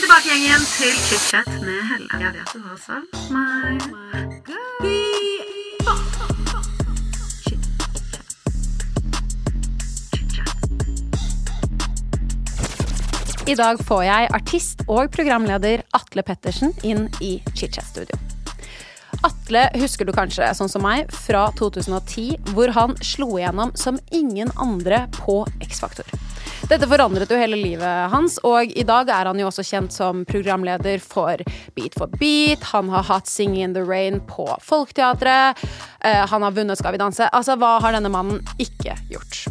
tilbake, gjengen, til chit-chat med Helle. Jeg vet du har savnet meg. I dag får jeg artist og programleder Atle Pettersen inn i chit-chat-studio. Atle husker du kanskje, sånn som meg, fra 2010, hvor han slo igjennom som ingen andre på X-Faktor. Dette forandret jo hele livet hans, og i dag er han jo også kjent som programleder for Beat for beat. Han har hatt Singing in the Rain på Folketeatret. Eh, han har vunnet Skal vi danse. Altså, hva har denne mannen ikke gjort?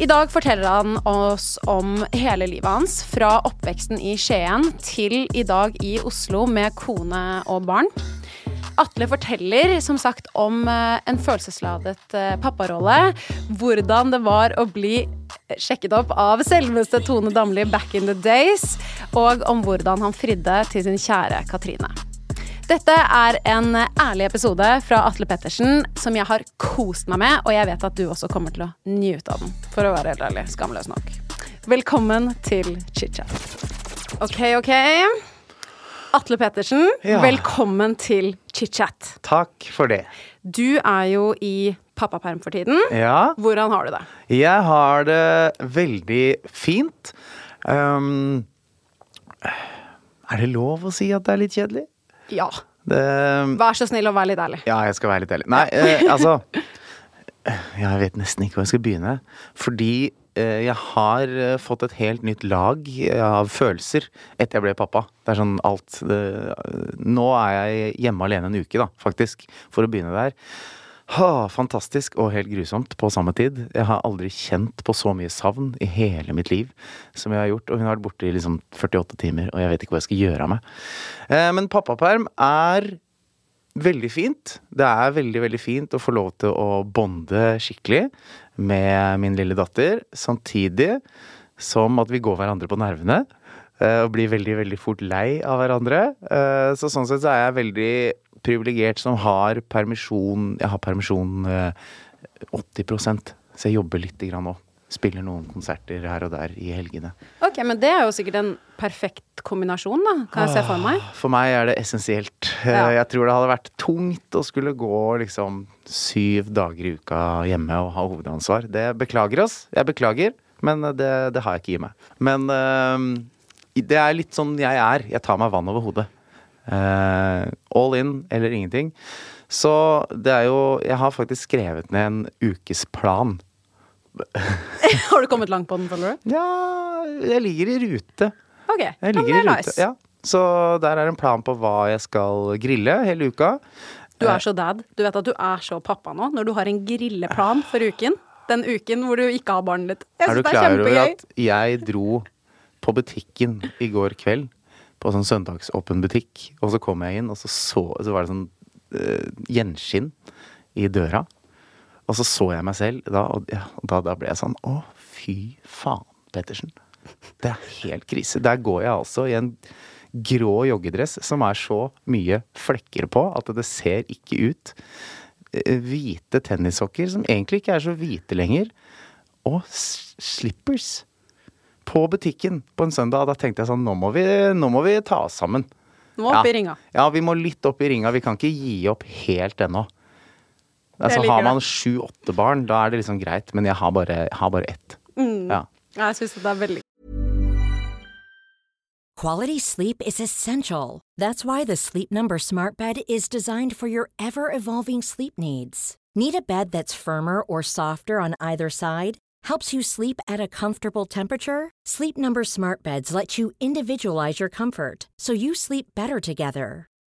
I dag forteller han oss om hele livet hans, fra oppveksten i Skien til i dag i Oslo med kone og barn. Atle forteller som sagt om eh, en følelsesladet eh, papparolle. Hvordan det var å bli sjekket opp av selveste Tone Damli back in the days. Og om hvordan han fridde til sin kjære Katrine. Dette er en ærlig episode fra Atle Pettersen som jeg har kost meg med, og jeg vet at du også kommer til å nyte av den. For å være helt ærlig. Skamløs nok. Velkommen til chit-chat. Ok, ok. Atle Pettersen, Ja. velkommen til chit-chat. Takk for det. Du er jo i pappaperm for tiden. Ja, Hvordan har du det? jeg har det veldig fint. Um, er det lov å si at det er litt kjedelig? Ja. Det, Vær så snill og vær litt ærlig. ja, jeg skal være litt ærlig. Nei, eh, altså Jeg vet nesten ikke hvor jeg skal begynne. Fordi jeg har eh, fått et helt nytt lag av følelser etter jeg ble pappa. Det er sånn alt det, Nå er jeg hjemme alene en uke, da, faktisk, for å begynne der. Ha, fantastisk og helt grusomt på samme tid. Jeg har aldri kjent på så mye savn i hele mitt liv som jeg har gjort. Og hun har vært borte i liksom 48 timer, og jeg vet ikke hva jeg skal gjøre av meg. Eh, men pappaperm er veldig fint. Det er veldig, veldig fint å få lov til å bonde skikkelig med min lille datter, samtidig som at vi går hverandre på nervene. eh, Og blir veldig, veldig fort lei av hverandre. Eh, Så sånn sett så er jeg veldig privilegert som har permisjon Jeg har permisjon eh, 80 så jeg jobber lite grann nå. Spiller noen konserter her og der i helgene. Ok, men det er jo sikkert en perfekt kombinasjon, da. Kan jeg se for meg. For meg er det essensielt. Eh, Ja. Jeg tror det hadde vært tungt å skulle gå liksom syv dager i uka hjemme og ha hovedansvar. Det beklager oss. Jeg beklager, men det, det har jeg ikke i meg. Men uh, det er litt sånn jeg er. Jeg tar meg vann over hodet. Uh, all in eller ingenting. Så det er jo Jeg har faktisk skrevet ned en ukesplan. Har du kommet langt på den, føler du? Ja, jeg ligger i rute. Ok, Jeg ja, det er nice. Ja. Så der er en plan på hva jeg skal grille hele uka. Du er så dad. Du vet at du er så pappa nå, når du har en grilleplan for uken. Den uken hvor du ikke har barnet ditt. Jeg Er du syns det er klar over kjempegøy. at jeg dro på butikken i går kveld? På sånn søndagsåpen butikk. Og så kom jeg inn, og så, så, så var det sånn uh, gjenskinn i døra. Og så så jeg meg selv da, og ja, da, da ble jeg sånn Å, fy faen, Pettersen. Det er helt krise. Der går jeg altså i en grå joggedress som er så mye flekker på at det ser ikke ut. Eh, Hvite tennissokker som egentlig ikke er så hvite lenger. Og slippers. På butikken på en søndag. Da tenkte jeg sånn, nå må vi, nå må vi ta oss sammen. Nå opp i ringa. Ja, vi må litt opp i ringa. Vi kan ikke gi opp helt ennå. Altså, har man sju-åtte barn, da er det liksom greit. Men jeg har bare, jeg har bare ett. Mm. Ja. Jeg syns det er veldig Quality sleep is essential. That's why the Sleep Number Smart Bed is designed for your ever evolving sleep needs. Need a bed that's firmer or softer on either side? Helps you sleep at a comfortable temperature? Sleep Number Smart Beds let you individualize your comfort so you sleep better together.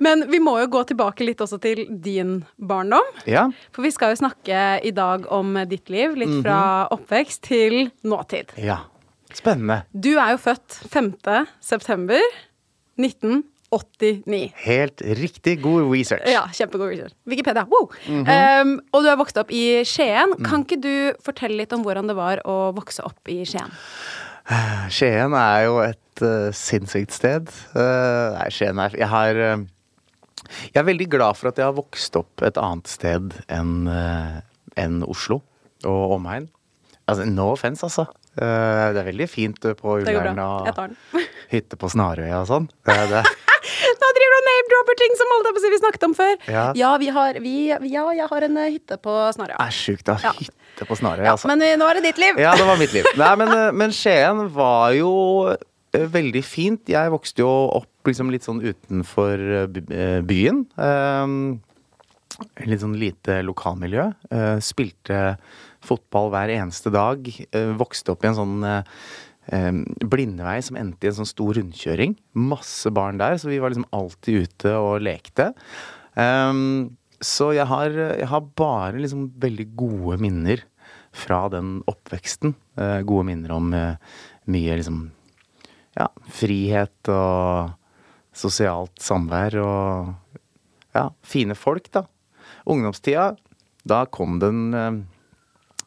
Men vi må jo gå tilbake litt også til din barndom. Ja. For vi skal jo snakke i dag om ditt liv, litt Mhm. fra oppvekst til nåtid. ja. Spennende. Du er jo født 5. september 1989. Helt riktig god research. Ja, kjempegod research. Wikipedia. Wow. Mhm. um, og du er vokst opp i Skien. Mm. Kan ikke du fortelle litt om hvordan det var å vokse opp i Skien? Skien er jo et uh, sinnssykt sted. Uh, nei, Skien er Jeg har uh, Jeg er veldig glad for at jeg har vokst opp et annet sted enn uh, en Oslo og omegn. Altså, no offense, altså. Det er veldig fint på Ullern og hytte på Snarøya og sånn. Det, det, Nå driver du og name-dropper ting som holdt på vi snakket om før. Ja. vi har, vi, ja jeg har en hytte på Snarøya. er sjukt da. Ja. hytte på Snarøya, Ja, altså. men nå er det ditt liv. Ja, det var mitt liv. Nei, men, men Skien var jo veldig fint. Jeg vokste jo opp liksom litt sånn utenfor eh, eh, byen. Litt sånn lite lokalmiljø. Eh, spilte fotball hver eneste dag. Eh, vokste opp i en sånn eh, eh, blindevei som endte i en sånn stor rundkjøring. Masse barn der, så vi var liksom alltid ute og lekte. Så jeg har, jeg har bare liksom veldig gode minner fra den oppveksten. Eh, gode minner om eh, mye liksom ja, frihet og sosialt samvær og ja, fine folk, da. Ungdomstida, da kom den eh,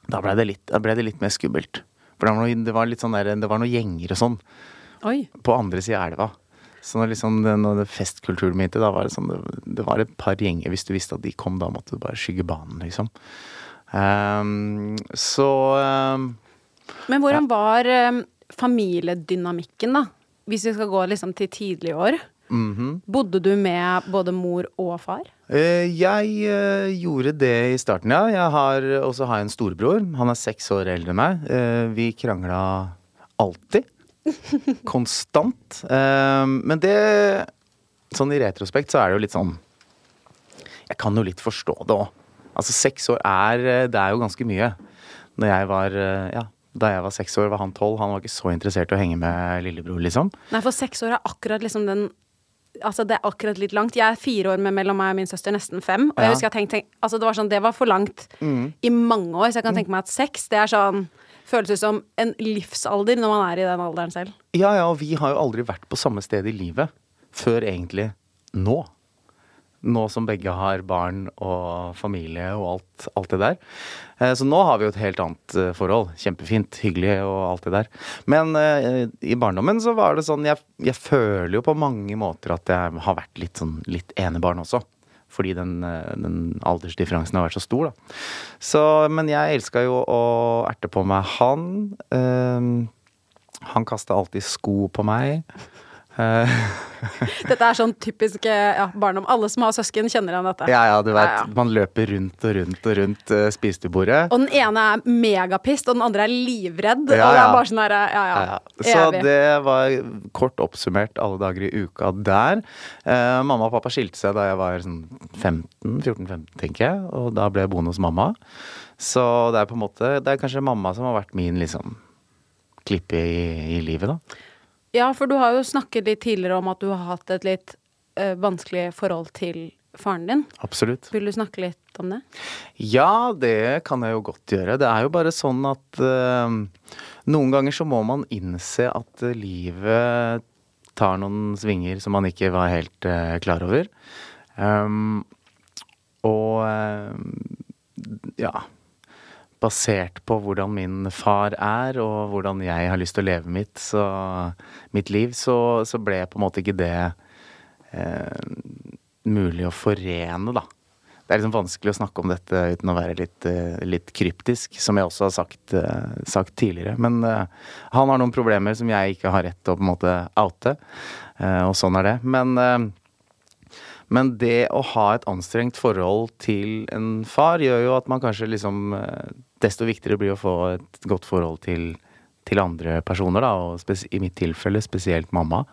Da blei det, litt- ble det litt mer skummelt. For det var, noe, det var litt sånn der, det var noen gjenger og sånn Oi. på andre sida av elva. Så når liksom når festkulturen begynte, da var det sånn det, var et par gjenger. Hvis du visste at de kom, da måtte du bare skygge banen, liksom. Um, så um, Men hvordan var eh, familiedynamikken, da? Hvis vi skal gå liksom til tidlige år. mhm. Bodde du med både mor og far? Eh, jeg eh, gjorde det i starten, ja. Jeg har også har jeg en storebror. Han er seks år eldre enn meg. Eh, vi krangla alltid. Konstant. Men det Sånn i retrospekt så er det jo litt sånn Jeg kan jo litt forstå det òg. Altså, seks år er Det er jo ganske mye. Når jeg var Ja, da jeg var seks år, var han tolv. Han var ikke så interessert i å henge med lillebror, liksom. Nei, for seks år er akkurat liksom den Altså, det er akkurat litt langt. Jeg er fire år med mellom meg og min søster, nesten fem. Og jeg husker jeg tenkte, tenk, altså det var sånn, det var for langt i mange år, så jeg kan tenke meg at seks, det er sånn Føles ut som en livsalder når man er i den alderen selv. Ja, ja, og vi har jo aldri vært på samme sted i livet før egentlig nå. Nå som begge har barn og familie og alt, alt det der. Eh, Så nå har vi jo et helt annet eh, forhold. Kjempefint, hyggelig og alt det der. Men eh, i barndommen så var det sånn Jeg, jeg føler jo på mange måter at jeg har vært litt sånn litt enebarn også. Fordi den, den aldersdifferansen har vært så stor, da. Så, men jeg elska jo å erte på meg han. Eh, han kasta alltid sko på meg. Eh, Dette er sånn typisk eh, ja, barndom. Alle som har søsken, kjenner igjen dette. ja, ja, du vet. Ja, ja. Man løper rundt og rundt og rundt uh, spisebordet. Og den ene er megapist, og den andre er livredd. Og det er bare sånn her, ja, ja. Så det var kort oppsummert alle dager i uka der. Uh, mamma og pappa skilte seg da jeg var sånn 15-14-15, tenker jeg. Og da ble jeg boende hos mamma. Så det er på en måte Det er kanskje mamma som har vært min liksom klippe i, i livet, da. Ja, for du har jo snakket litt tidligere om at du har hatt et litt uh, vanskelig forhold til faren din. Absolutt. Vil du snakke litt om det? Ja, det kan jeg jo godt gjøre. Det er jo bare sånn at uh, noen ganger så må man innse at uh, livet tar noen svinger som man ikke var helt uh, klar over. Um, og ja Basert på hvordan min far er, og hvordan jeg har lyst til å leve mitt, så, mitt liv, så, så ble på en måte ikke det eh, mulig å forene, da. Det er liksom vanskelig å snakke om dette uten å være litt, eh, litt kryptisk, som jeg også har sagt, eh, sagt tidligere. Men eh, han har noen problemer som jeg ikke har rett til å på en måte oute, eh, og sånn er det. Men, eh, men det å ha et anstrengt forhold til en far gjør jo at man kanskje liksom Desto viktigere blir det å få et godt forhold til, til andre personer, da, og i mitt tilfelle spesielt mamma.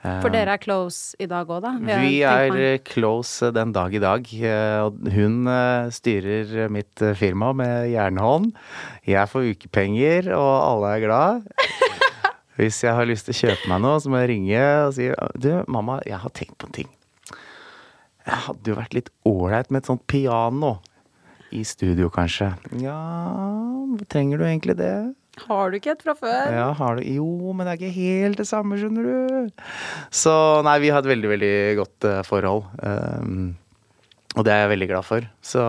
For dere er close i dag òg, da? Vi er eh, close den dag i dag. eh, Hun eh, styrer mitt eh, firma med jernhånd. Jeg får ukepenger, og alle er glad. Hvis jeg har lyst til å kjøpe meg noe, så må jeg ringe og si Du, mamma, jeg har tenkt på en ting. Det hadde jo vært litt ålreit med et sånt piano. I studio, kanskje. Ja, trenger du egentlig det? Har du ikke et fra før? Ja, har du Jo, men det er ikke helt det samme, skjønner du. Så nei, vi har et veldig, veldig godt uh, forhold. Um, og det er jeg veldig glad for. Så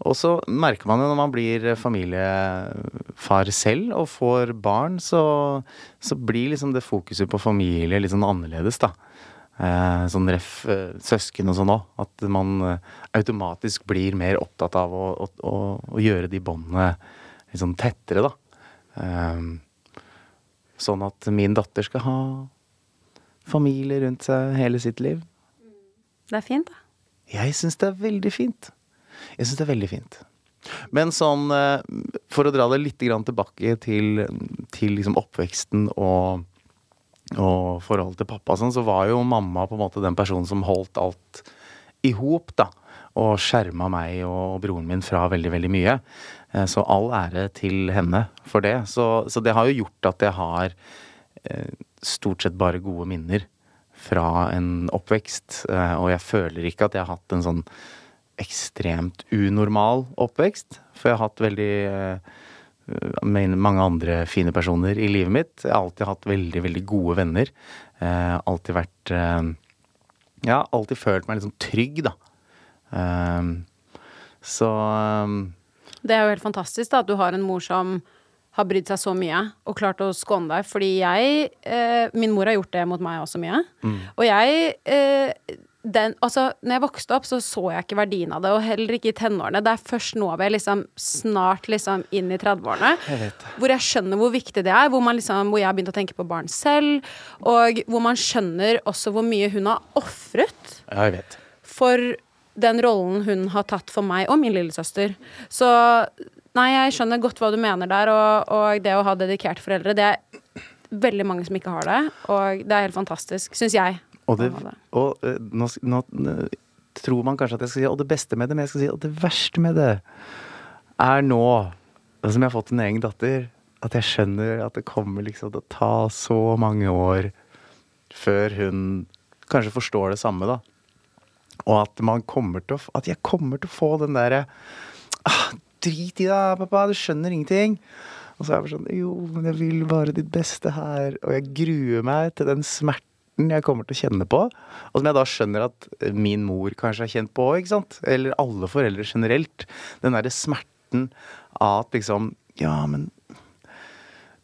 Og så merker man jo når man blir familiefar selv og får barn, så, så blir liksom det fokuset på familie litt sånn annerledes, da. Eh, sånn ref eh, søsken og sånn òg. At man eh, automatisk blir mer opptatt av å, å, å, gjøre de båndene litt sånn tettere, da. Sånn at min datter skal ha familie rundt seg hele sitt liv. Det er fint, da. Jeg syns det er veldig fint. Jeg syns det er veldig fint. Men sånn, for å dra det litt tilbake til, til liksom oppveksten og, og forholdet til pappa, sånn, så var jo mamma på en måte den personen som holdt alt i hop. Og skjerma meg og broren min fra veldig, veldig mye. Eh, Så all ære til henne for det. Så, så det har jo gjort at jeg har eh, stort sett bare gode minner fra en oppvekst. eh, Og jeg føler ikke at jeg har hatt en sånn ekstremt unormal oppvekst. For jeg har hatt veldig mange andre fine personer i livet mitt. Jeg har alltid hatt veldig, veldig gode venner. Eh, alltid vært eh, Ja, alltid følt meg liksom trygg, da. Eh, så eh, Det er jo helt fantastisk da, at du har en mor som har brydd seg så mye og klart å skåne deg. Fordi jeg eh, Min mor har gjort det mot meg også mye. Og jeg eh, den, altså, når jeg vokste opp, så så jeg ikke verdien av det, og heller ikke i tenårene. Det er først nå vi er liksom snart liksom inn i 30-årene, hvor jeg skjønner hvor viktig det er. Hvor, man liksom, hvor jeg har begynt å tenke på barn selv, og hvor man skjønner også hvor mye hun har ofret Ja, for den rollen hun har tatt for meg og min lillesøster. Så nei, jeg skjønner godt hva du mener der, og, og det å ha dedikerte foreldre, det er veldig mange som ikke har det, og det er helt fantastisk, syns jeg. Og, det, og eh, nå, nå eh, tror man kanskje at jeg skal si og det beste med det, men jeg skal si og det verste med det er nå, som jeg har fått en egen datter, at jeg skjønner at det kommer liksom til å ta så mange år før hun kanskje forstår det samme, da. Og at man kommer til å At jeg kommer til å få den derre ah, Drit i deg, pappa, du skjønner ingenting. Og så er jeg bare sånn Jo, men jeg vil bare ditt beste her. Og jeg gruer meg til den smerten jeg kommer til å kjenne på. Og som jeg da skjønner at min mor kanskje har kjent på òg. Eller alle foreldre generelt. Den derre smerten av at liksom Ja, men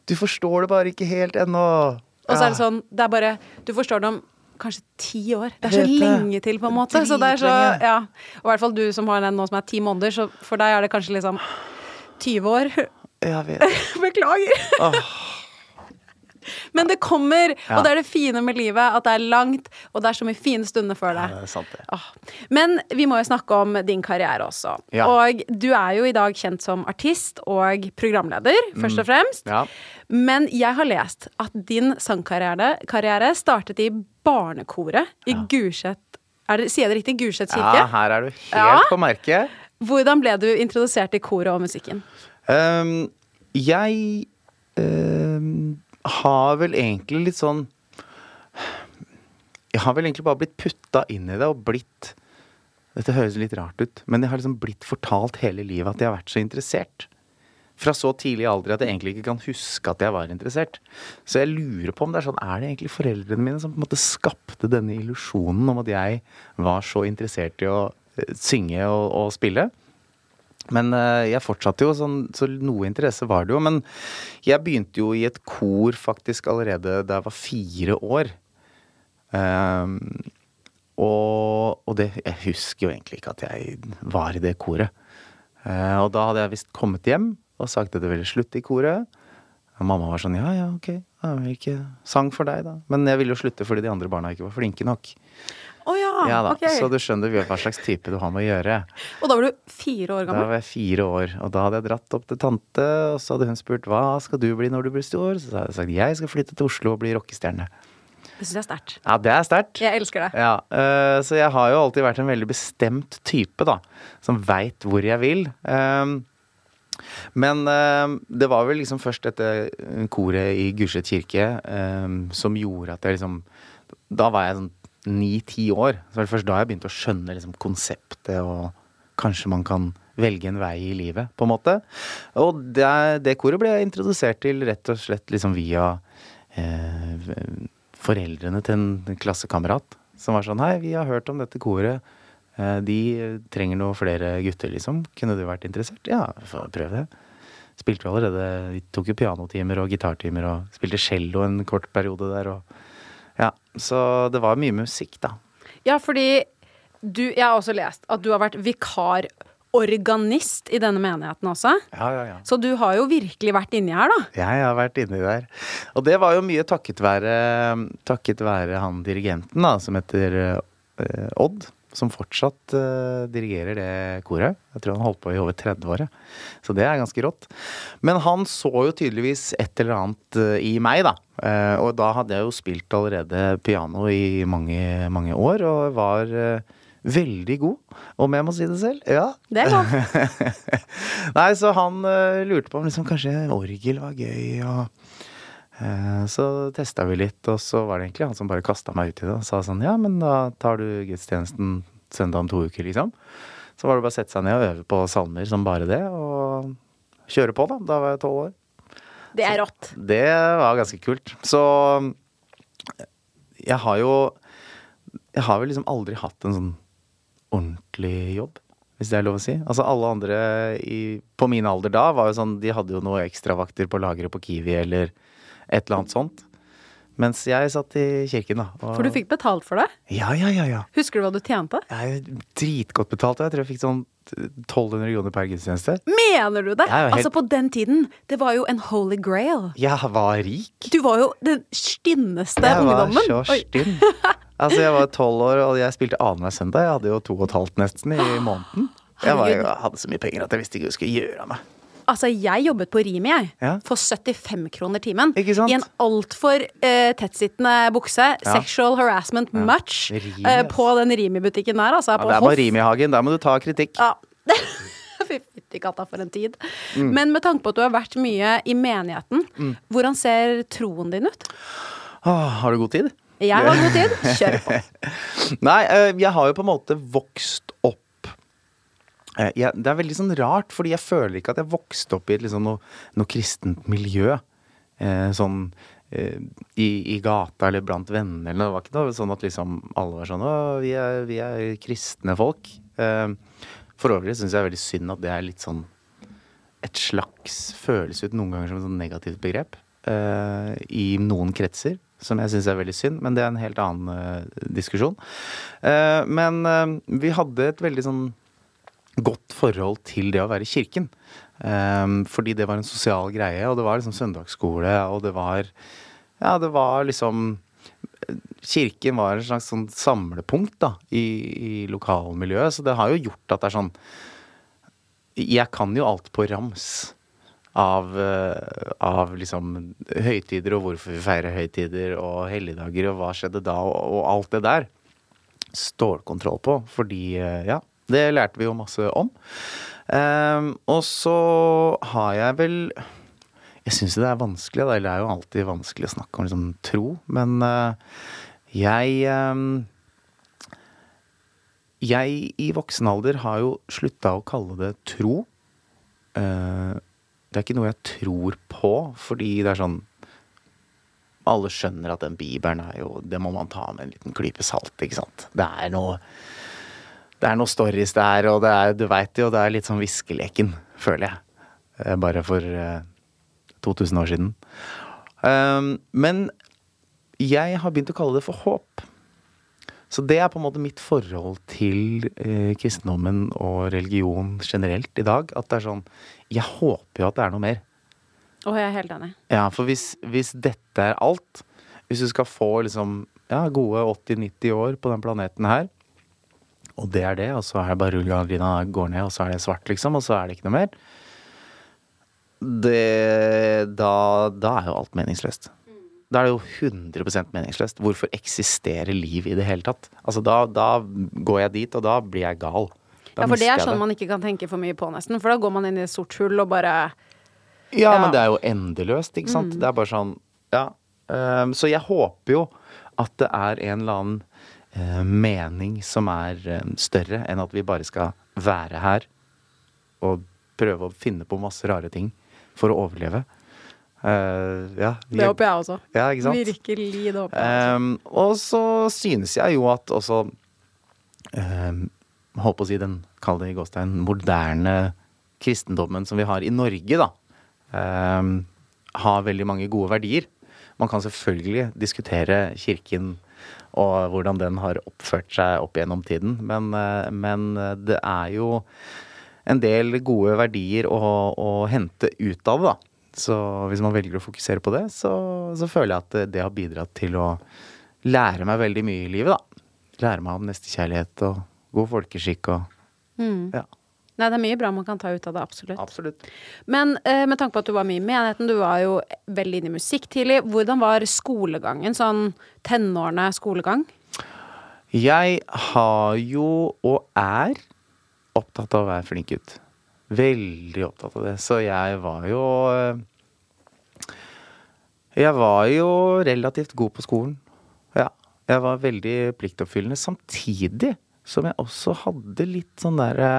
du forstår det bare ikke helt ennå. Og så er det sånn, det er bare Du forstår det om kanskje ti år. Det er så lenge til, på en måte. Så det er så, ja. Og i hvert fall du som har den nå som er ti måneder, så for deg er det kanskje liksom 20 år. Jeg vet. Beklager. Men det kommer, Ja. og det er det fine med livet, at det er langt, og det er så mye fine stunder før Ja, det. det sant, det. Men vi må jo snakke om din karriere også. Ja. Og du er jo i dag kjent som artist og programleder, først og fremst. Mm. Ja. Men jeg har lest at din sangkarriere karriere startet i barnekoret i Gulset er det, Sier jeg det riktig? Gurset kirke? ja, her er du helt Ja. på merket. Hvordan ble du introdusert i koret og musikken? Um, jeg ehm, har vel egentlig litt sånn Jeg har vel egentlig bare blitt putta inn i det og blitt Dette høres litt rart ut, men jeg har liksom blitt fortalt hele livet at jeg har vært så interessert. Fra så tidlig alder at jeg egentlig ikke kan huske at jeg var interessert. Så jeg lurer på om det er sånn Er det egentlig foreldrene mine som på en måte skapte denne illusjonen om at jeg var så interessert i å eh, synge og, og spille? Men eh, jeg fortsatte jo sånn, så noe interesse var det jo. Men jeg begynte jo i et kor faktisk allerede da jeg var fire år. Um, og, og det Jeg husker jo egentlig ikke at jeg var i det koret. Uh, og da hadde jeg visst kommet hjem og sagt at det ville slutte i koret. Og mamma var sånn ja ja, ok, jeg vil ikke sang for deg, da. Men jeg ville jo slutte fordi de andre barna ikke var flinke nok. Å ja, Ja da, Okay. Så du skjønner hva slags type du har med å gjøre. Og da var du fire år gammel? Da var jeg fire år, og da hadde jeg dratt opp til tante, og så hadde hun spurt hva skal du bli når du blir stor? Så hadde jeg sagt jeg skal flytte til Oslo og bli rockestjerne. Det syns jeg er sterkt. Ja, det er sterkt. Jeg elsker det. Ja, uh, så jeg har jo alltid vært en veldig bestemt type, da. Som veit hvor jeg vil. Um, men uh, det var vel liksom først dette koret i Gulset kirke um, som gjorde at jeg liksom Da var jeg sånn ni-ti år. Så var det først da jeg begynte å skjønne liksom konseptet og kanskje man kan velge en vei i livet, på en måte. Og det, det koret ble jeg introdusert til rett og slett liksom via eh, foreldrene til en klassekamerat. Som var sånn Hei, vi har hørt om dette koret. Eh, De trenger noe flere gutter, liksom. Kunne du vært interessert? Ja, få prøve det. Spilte jo allerede Vi tok jo pianotimer og gitartimer og spilte cello en kort periode der og Ja. Så det var mye musikk, da. Ja, fordi du Jeg har også lest at du har vært vikarorganist i denne menigheten også. Ja, ja, ja. Så du har jo virkelig vært inni her, da. Jeg har vært inni der. Og det var jo mye takket være, takket være han dirigenten, da, som heter eh, Odd. Som fortsatt uh, dirigerer det koret. Jeg tror han holdt på i over 30 år. Så det er ganske rått. Men han så jo tydeligvis et eller annet uh, i meg, da. Uh, og da hadde jeg jo spilt allerede piano i mange, mange år, og var veldig god. Om jeg må si det selv. Ja. Det er lov. Nei, så han lurte på om liksom, kanskje orgel var gøy, og så testa vi litt, og så var det egentlig han som bare kasta meg ut i det og sa sånn Ja, men da tar du gudstjenesten søndag om to uker, liksom. Så var det bare å sette seg ned og øve på salmer som bare det, og kjøre på, da. Da var jeg tolv år. Det er rått. Det var ganske kult. Så jeg har jo Jeg har vel liksom aldri hatt en sånn ordentlig jobb, hvis det er lov å si. Altså alle andre i, på min alder da var jo sånn De hadde jo noe ekstravakter på lageret på Kiwi eller et eller annet sånt. Mens jeg satt i kirken, da. og- For du fikk betalt for det? Ja, ja, ja. ja. Husker du hva du tjente? Jeg er dritgodt betalt. Jeg tror jeg fikk sånn 1200 kroner per gudstjeneste. Mener du det? Jeg helt- Altså, på den tiden, det var jo en holy grail. Jeg var rik. Du var jo den stinneste Jeg var så stinn. Altså, jeg var tolv år, og jeg spilte annenhver søndag. Jeg hadde jo to og et halvt nesten i måneden. Jeg, var, jeg hadde så mye penger at jeg visste ikke hva jeg skulle gjøre av meg. Altså, jeg jobbet på Rimi, jeg. Ja. For 75 kroner timen. I en altfor uh, tettsittende bukse. Ja. Sexual harassment much. Rimi, eh, på den Rimi-butikken der, altså. Ja, på det er bare Rimi-hagen. Der må du ta kritikk. Ja. Fy fytti katta, for en tid. Mm. Men med tanke på at du har vært mye i menigheten, hvordan ser troen din ut? Åh, har du god tid? Jeg har god tid. Kjør på. Nei, eh, jeg har jo på en måte vokst opp jeg, Det er veldig sånn rart, fordi jeg føler ikke at jeg vokste opp i liksom noe, noe kristent miljø. Eh, sånn eh, i, i gata eller blant venner eller noe. Det var ikke noe sånn at liksom alle var sånn Å, vi er, vi er kristne folk. Eh, for øvrig syns jeg er veldig synd at det er litt sånn et slags føles ut noen ganger som et sånn negativt begrep eh, i noen kretser. Som jeg syns er veldig synd, men det er en helt annen eh, diskusjon. Eh, men eh, vi hadde et veldig sånn godt forhold til det å være i kirken. Um, fordi det var en sosial greie, og det var liksom søndagsskole, og det var Ja, det var liksom Kirken var et slags sånn samlepunkt da, i, i lokalmiljøet, så det har jo gjort at det er sånn Jeg kan jo alt på rams av, eh, av liksom høytider og hvorfor vi feirer høytider og helligdager og hva skjedde da og, og alt det der. Stålkontroll på, fordi eh, ja, det lærte vi jo masse om. Ehm, og så har jeg vel Jeg syns det er vanskelig. Eller det er jo alltid vanskelig å snakke om liksom, tro, men eh, jeg ehm, Jeg i voksen alder har jo slutta å kalle det tro. Eh, det er ikke noe jeg tror på, fordi det er sånn Alle skjønner at den bibelen er jo Det må man ta med en liten klype salt, ikke sant. Det er noe Det er noen stories der, og det er, du veit jo, det er litt sånn hviskeleken, føler jeg. Eh, Bare for eh, 2000 år siden. Um, men jeg har begynt å kalle det for håp. Så det er på en måte mitt forhold til eh, kristendommen og religion generelt i dag. At det er sånn Jeg håper jo at det er noe mer. Å, jeg er helt enig. Ja, for hvis, hvis dette er alt, hvis du skal få liksom ja, gode 80-90 år på den planeten her, og det er det, og så er det bare rullegardina går ned, og så er det svart, liksom, og så er det ikke noe mer, det, da, da er jo alt meningsløst. Da er det jo 100% meningsløst. Hvorfor eksisterer liv i det hele tatt? Altså, da, da går jeg dit, og da blir jeg gal. Da Ja, for det er sånn sånn man ikke kan tenke for mye på, nesten. For da går man inn i et sort hull og bare Ja, Ja. men det er jo endeløst, ikke sant? Det er bare sånn Ja. Um, så jeg håper jo at det er en eller annen mening som er eh, større enn at vi bare skal være her og prøve å finne på masse rare ting for å overleve. Uh, ja. Det håper jeg også. Ja, ikke sant? Virkelig, det håper jeg. Um, og så synes jeg jo at også um, Holdt på å si den, kall det i gåstein, moderne kristendommen som vi har i Norge, da. Um, har veldig mange gode verdier. Man kan selvfølgelig diskutere kirken og hvordan den har oppført seg opp gjennom tiden, men, eh, men det er jo en del gode verdier å, å hente ut av, da. Så hvis man velger å fokusere på det, så, så føler jeg at det, det har bidratt til å lære meg veldig mye i livet, da. Lære meg om nestekjærlighet og god folkeskikk og Ja, Nei, det er mye bra man kan ta ut av det, absolutt. absolutt. Men eh, med tanke på at du var mye i menigheten, du var jo veldig inne i musikk tidlig. Hvordan var skolegangen? Sånn tenårene skolegang? Jeg har jo, og er, opptatt av å være flink gutt. Veldig opptatt av det. Så jeg var jo eh, Jeg var jo relativt god på skolen. Ja. Jeg var veldig pliktoppfyllende. Samtidig som jeg også hadde litt sånn derre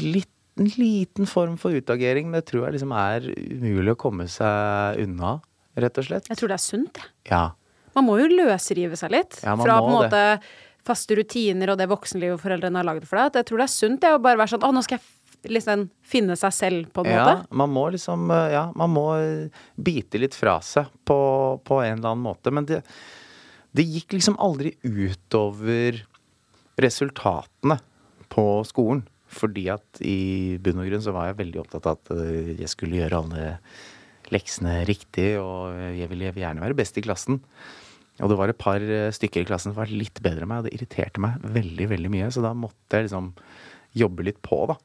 Litt en liten form for utagering. Det tror jeg liksom er umulig å komme seg unna, rett og slett. Jeg tror det er sunt, jeg. Ja. Man må jo løsrive seg litt Ja, fra på en måte det. faste rutiner og det voksenlivet foreldrene har laget for deg. Jeg tror det er sunt det å bare være sånn Å, nå skal jeg liksom finne seg selv, på en Ja, måte. man må liksom eh, Ja, man må eh, bite litt fra seg på, på en eller annen måte. Men det, det gikk liksom aldri utover resultatene på skolen. Fordi at i bunn og grunn så var jeg veldig opptatt av at eh, jeg skulle gjøre alle leksene riktig, og jeg ville gjerne være best i klassen. Og det var et par eh, stykker i klassen som var litt bedre enn meg, og det irriterte meg veldig, veldig mye. Så da måtte jeg liksom jobbe litt på, da.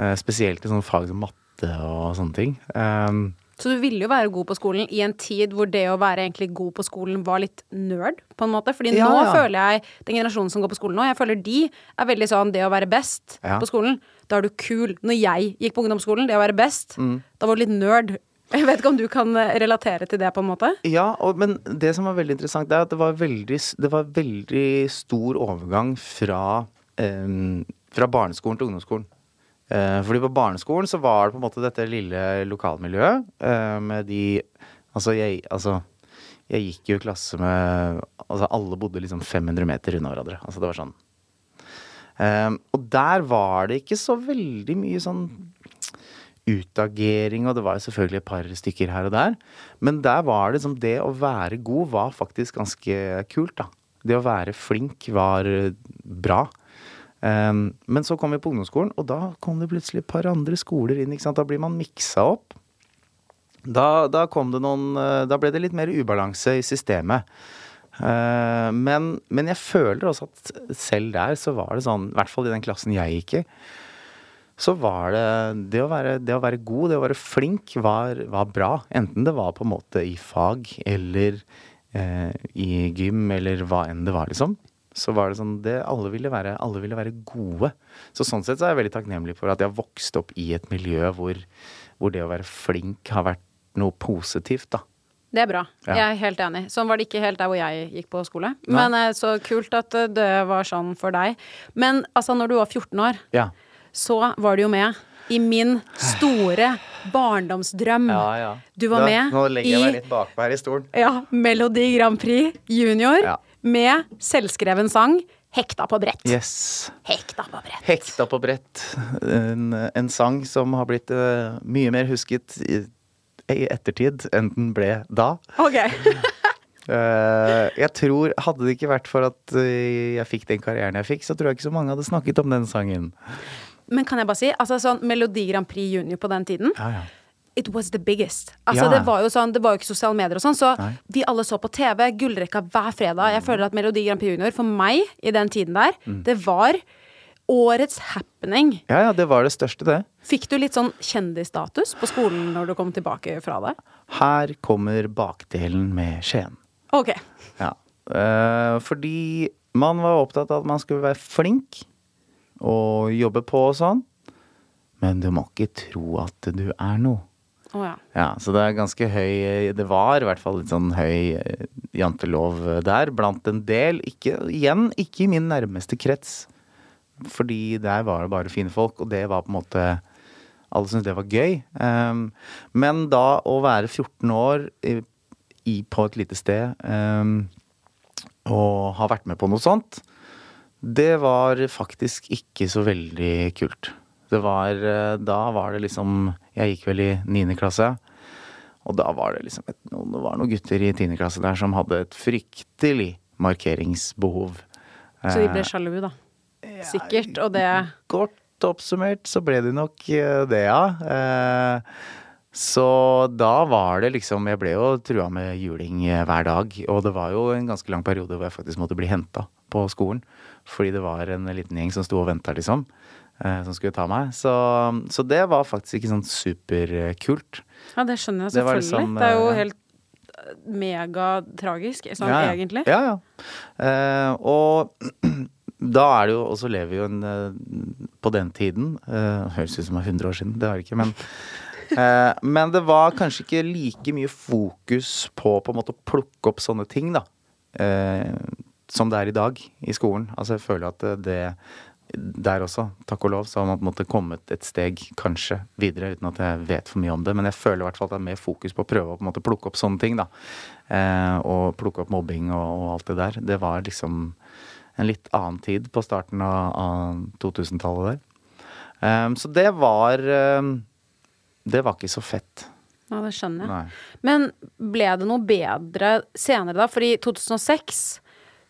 Eh, Spesielt i sånne fag som matte og sånne ting. Um, Så du ville jo være god på skolen i en tid hvor det å være egentlig god på skolen var litt nerd, på en måte. Fordi Ja, nå ja. føler jeg, den generasjonen som går på skolen nå, jeg føler de er veldig sånn det å være best Ja. på skolen, da er du kul. Når jeg gikk på ungdomsskolen, det å være best, Mm. da var du litt nerd. Jeg vet ikke om du kan eh, relatere til det, på en måte? Ja, og, men det som var veldig interessant, det er at det var veldig, det var veldig stor overgang fra, um, fra barneskolen til ungdomsskolen. Eh, fordi på barneskolen så var det på en måte dette lille lokalmiljøet eh, med de Altså, jeg, altså jeg gikk jo i klasse med Altså, alle bodde liksom 500 meter unna hverandre. Altså, det var sånn. Em, og der var det ikke så veldig mye sånn utagering, og det var jo selvfølgelig et par stykker her og der. Men der var det som det å være god var faktisk ganske kult, da. Det å være flink var eh, bra. Um, men så kom vi på ungdomsskolen, og da kom det plutselig et par andre skoler inn. ikke sant? Da blir man miksa opp. Da, da noen eh, Da ble det litt mer ubalanse i systemet. Uh, men, men jeg føler også at selv der så var det sånn, i hvert fall i den klassen jeg gikk i, så var det det å være, det å være god, det å være flink, var, var bra. Enten det var på en måte i fag eller uh, i gym eller hva enn det var, liksom. Så var det sånn det, alle, ville være, alle ville være gode. Så sånn sett så er jeg veldig takknemlig for at jeg har vokst opp i et miljø hvor, hvor det å være flink har vært noe positivt, da. Det er bra. Ja. Jeg er helt enig. Sånn var det ikke helt der hvor jeg gikk på skole. Men eh, så kult at eh, det var sånn for deg. Men altså, når du var 14 år, Ja. så var du jo med i min store barndomsdrøm. Du var Da- med Nå legger jeg meg litt bakpå her i stolen. ja, Melodi Grand Prix Junior Ja. Med selvskreven sang Hekta på brett. Yes. Hekta på brett. Hekta på brett. En, en sang som har blitt uh, mye mer husket i, i ettertid enn den ble da. Ok. uh, jeg tror, Hadde det ikke vært for at eh, jeg fikk den karrieren jeg fikk, så tror jeg ikke så mange hadde snakket om den sangen. Men kan jeg bare si, altså sånn Melodi Grand Prix Junior på den tiden Ja, ja. It was the biggest. Altså, Ja. det var jo sånn, det var jo ikke sosiale medier og sånn, så Nei. vi alle så på TV, gullrekka hver fredag. Jeg føler at Melodi Grand Prix Junior, for meg, i den tiden der, Mm. det var årets happening. ja, ja, det var det største, det. Fikk du litt sånn kjendisstatus på skolen når du kom tilbake fra det? Her kommer bakdelen med Skien. Ok. Ja. Eh, fordi man var opptatt av at man skulle være flink og jobbe på og sånn. Men du må ikke tro at du er noe. Å ja. Ja, så det er ganske høy Det var i hvert fall litt sånn høy eh, jantelov der blant en del. Ikke, igjen, ikke i min nærmeste krets. Fordi der var det bare fine folk, og det var på en måte Alle syntes det var gøy. Um, men da å være 14 år i, i, på et lite sted um, og ha vært med på noe sånt, det var faktisk ikke så veldig kult. Det var eh, Da var det liksom Jeg gikk vel i niende klasse. Og da var det liksom et, noen, det var noen gutter i tiende klasse der som hadde et fryktelig markeringsbehov. Så de ble Eh, sjalu, da. Sikkert. Og det Kort oppsummert så ble de nok eh, det, ja. Eh, Så da var det liksom Jeg ble jo trua med juling hver dag. Og det var jo en ganske lang periode hvor jeg faktisk måtte bli henta på skolen. Fordi det var en liten gjeng som sto og venta, liksom. Eh, Som skulle ta meg. Så, så det var faktisk ikke sånn superkult. Ja, det skjønner jeg Det selvfølgelig. liksom, det er jo eh, helt eh, megatragisk, sånn Ja, ja. egentlig. Ja, ja. Eh, og da er det jo Og så lever vi jo en På den tiden eh, Høres ut som det er 100 år siden, det har det ikke, men eh, Men det var kanskje ikke like mye fokus på på en måte å plukke opp sånne ting, da. Eh, som det er i dag i skolen. Altså jeg føler at det der også, takk og lov, så har man på en måte kommet et steg kanskje videre, uten at jeg vet for mye om det. Men jeg føler i hvert fall at det er mer fokus på å prøve å på en måte plukke opp sånne ting, da. Eh, og plukke opp mobbing og, og alt det der. Det var liksom en litt annen tid på starten av, av 2000-tallet der. Um, så det var um, Det var ikke så fett. Ja, det skjønner jeg. Nei. Men ble det noe bedre senere, da? Fordi i 2006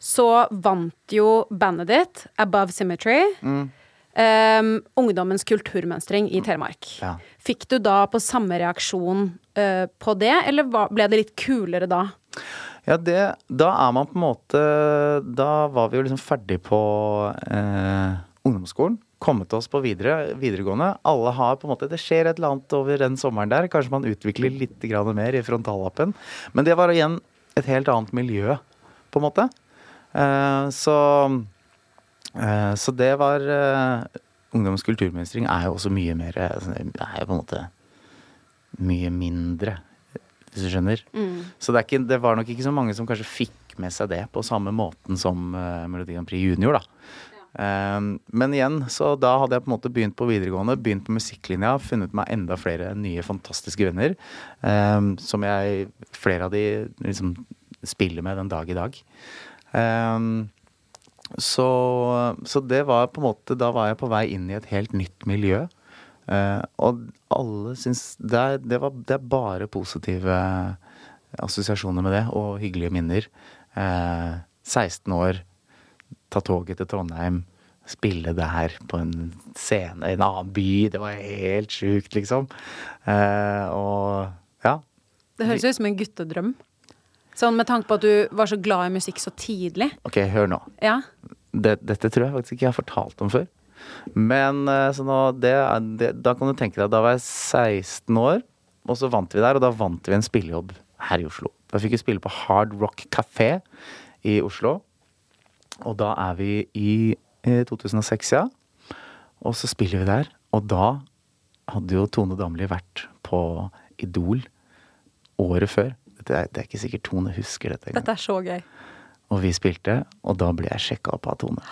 så vant jo bandet ditt, Above Symmetry, Mm. Um, Ungdommens kulturmønstring i Telemark. Ja. Fikk du da på samme reaksjon uh, på det, eller ble det litt kulere da? Ja, det, da er man på en måte Da var vi jo liksom ferdig på eh, ungdomsskolen. Kommet oss på videre, videregående. Alle har på en måte Det skjer et eller annet over den sommeren der. Kanskje man utvikler litt mer i frontallappen. Men det var igjen et helt annet miljø, på en måte. Eh, så eh, Så det var eh, Ungdommens kulturmønstring er jo også mye mer eh, Det er jo på en måte mye mindre, hvis du skjønner. Så det, ikke, det var nok ikke så mange som kanskje fikk med seg det på samme måten som uh, Melodi Grand Prix Junior, da. Um, men igjen, så da hadde jeg på en måte begynt på videregående, begynt på musikklinja, funnet meg enda flere nye fantastiske venner. Um, som jeg, flere av de liksom spiller med den dag i dag. Um, så, så det var på en måte Da var jeg på vei inn i et helt nytt miljø. Uh, og alle syns det er, det, det er bare positive assosiasjoner med det, og hyggelige minner. Uh, 16 år, ta toget til Trondheim, spille der på en scene i en annen by. Det var helt sjukt, liksom. Uh, og ja. Det høres ut som en guttedrøm. Sånn med tanke på at du var så glad i musikk så tidlig. Ok, hør nå. Ja. det, dette tror jeg faktisk ikke jeg har fortalt om før. Men eh, så nå, det, det, da kan du tenke deg, da var jeg 16 år, og så vant vi der, og da vant vi en spillejobb her i Oslo. Da fikk vi spille på Hard Rock Café i Oslo. Og da er vi i eh, 2006, ja. Og så spiller vi der, og da hadde jo Tone Damli vært på Idol året før. Det er, det er ikke sikkert Tone husker dette engang. Dette er så gøy. Og vi spilte, og da ble jeg sjekka opp av Tone.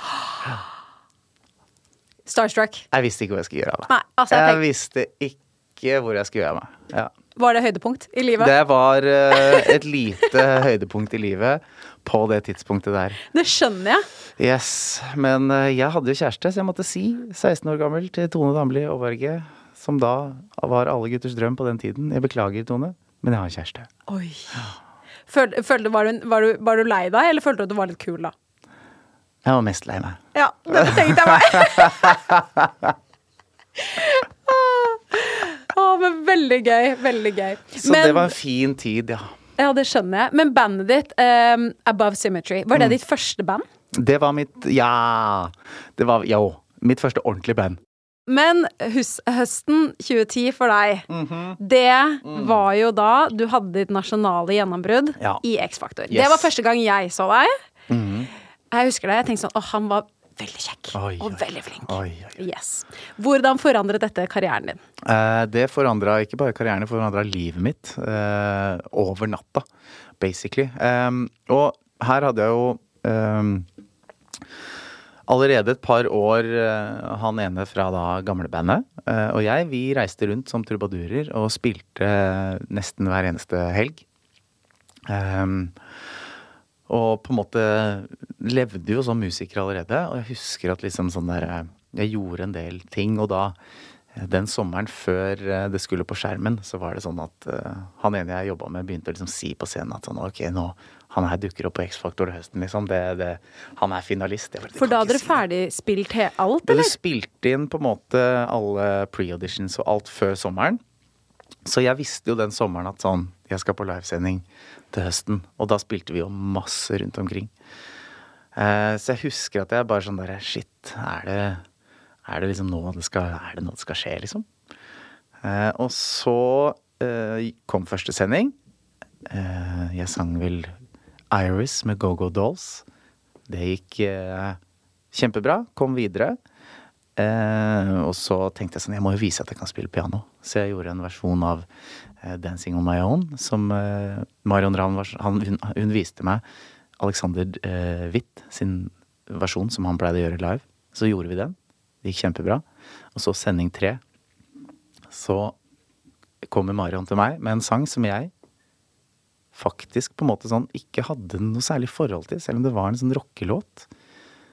Starstruck. Jeg visste ikke hva jeg skulle gjøre av meg. Altså, jeg jeg visste ikke hvor jeg skulle gjøre av meg. Ja. Var det høydepunkt i livet? Det var uh, et lite høydepunkt i livet på det tidspunktet der. Det skjønner jeg. Yes, Men uh, jeg hadde jo kjæreste, så jeg måtte si, 16 år gammel, til Tone Damli Aaberge, som da var alle gutters drøm på den tiden. Jeg beklager, Tone, men jeg har kjæreste. Oi. Føl, følte, var, du, var, du, var du lei deg, eller følte du at du var litt kul da? Jeg var mest lei meg. Ja, det tenkte jeg meg. oh, men veldig gøy. Veldig gøy. Så men, det var en fin tid, ja. Ja, det skjønner jeg. Men bandet ditt, um, Above Symmetry, var det Mm. ditt første band? Det var mitt Ja. Det var jo mitt første ordentlige band. Men hus, høsten 2010 for deg, Mhm. det var jo da du hadde ditt nasjonale gjennombrudd Ja. i X-Factor. Det var første gang jeg så deg. Mhm. Jeg husker det. Jeg tenkte sånn Å, han var veldig kjekk. Oi, og oi, veldig flink. Oi. Yes. Hvordan forandret dette karrieren din? Eh, det forandra ikke bare karrieren, det forandra livet mitt eh, over natta, basically. Em, og her hadde jeg jo em, allerede et par år eh, han ene fra da gamlebandet eh, og jeg, vi reiste rundt som trubadurer og spilte nesten hver eneste helg. Um, og på en måte levde jo som musiker allerede. Og jeg husker at liksom sånn der eh, Jeg gjorde en del ting, og da den sommeren før det skulle på skjermen, så var det sånn at uh, han ene jeg jobba med, begynte å liksom si på scenen at sånn ok, nå han her dukker opp på X-Faktor til høsten, liksom. Det, det, han er finalist. Bare, «Du For da hadde dere si det». ferdig spilt he alt, Vi hadde spilt inn på en måte alle pre-auditions og alt før sommeren. Så jeg visste jo den sommeren at sånn, jeg skal på livesending til høsten. Og da spilte vi jo masse rundt omkring. Eh, så jeg husker at jeg bare sånn der Shit, er det, er det liksom nå det skal, er det nå det skal skje, liksom? Eh, og så eh, kom første sending. Jeg sang vel Iris med Go Go Dolls. Det gikk eh, kjempebra. Kom videre. Eh, og så tenkte jeg sånn, jeg må jo vise at jeg kan spille piano. Så jeg gjorde en versjon av eh, Dancing on my own, som eh, Marion Ravn hun, hun viste meg Alexander eh, Witt sin versjon, som han pleide å gjøre live. Så gjorde vi den. Det gikk kjempebra. Og så sending tre. Så kommer Marion til meg med en sang som jeg faktisk på en måte sånn ikke hadde noe særlig forhold til, selv om det var en sånn rockelåt.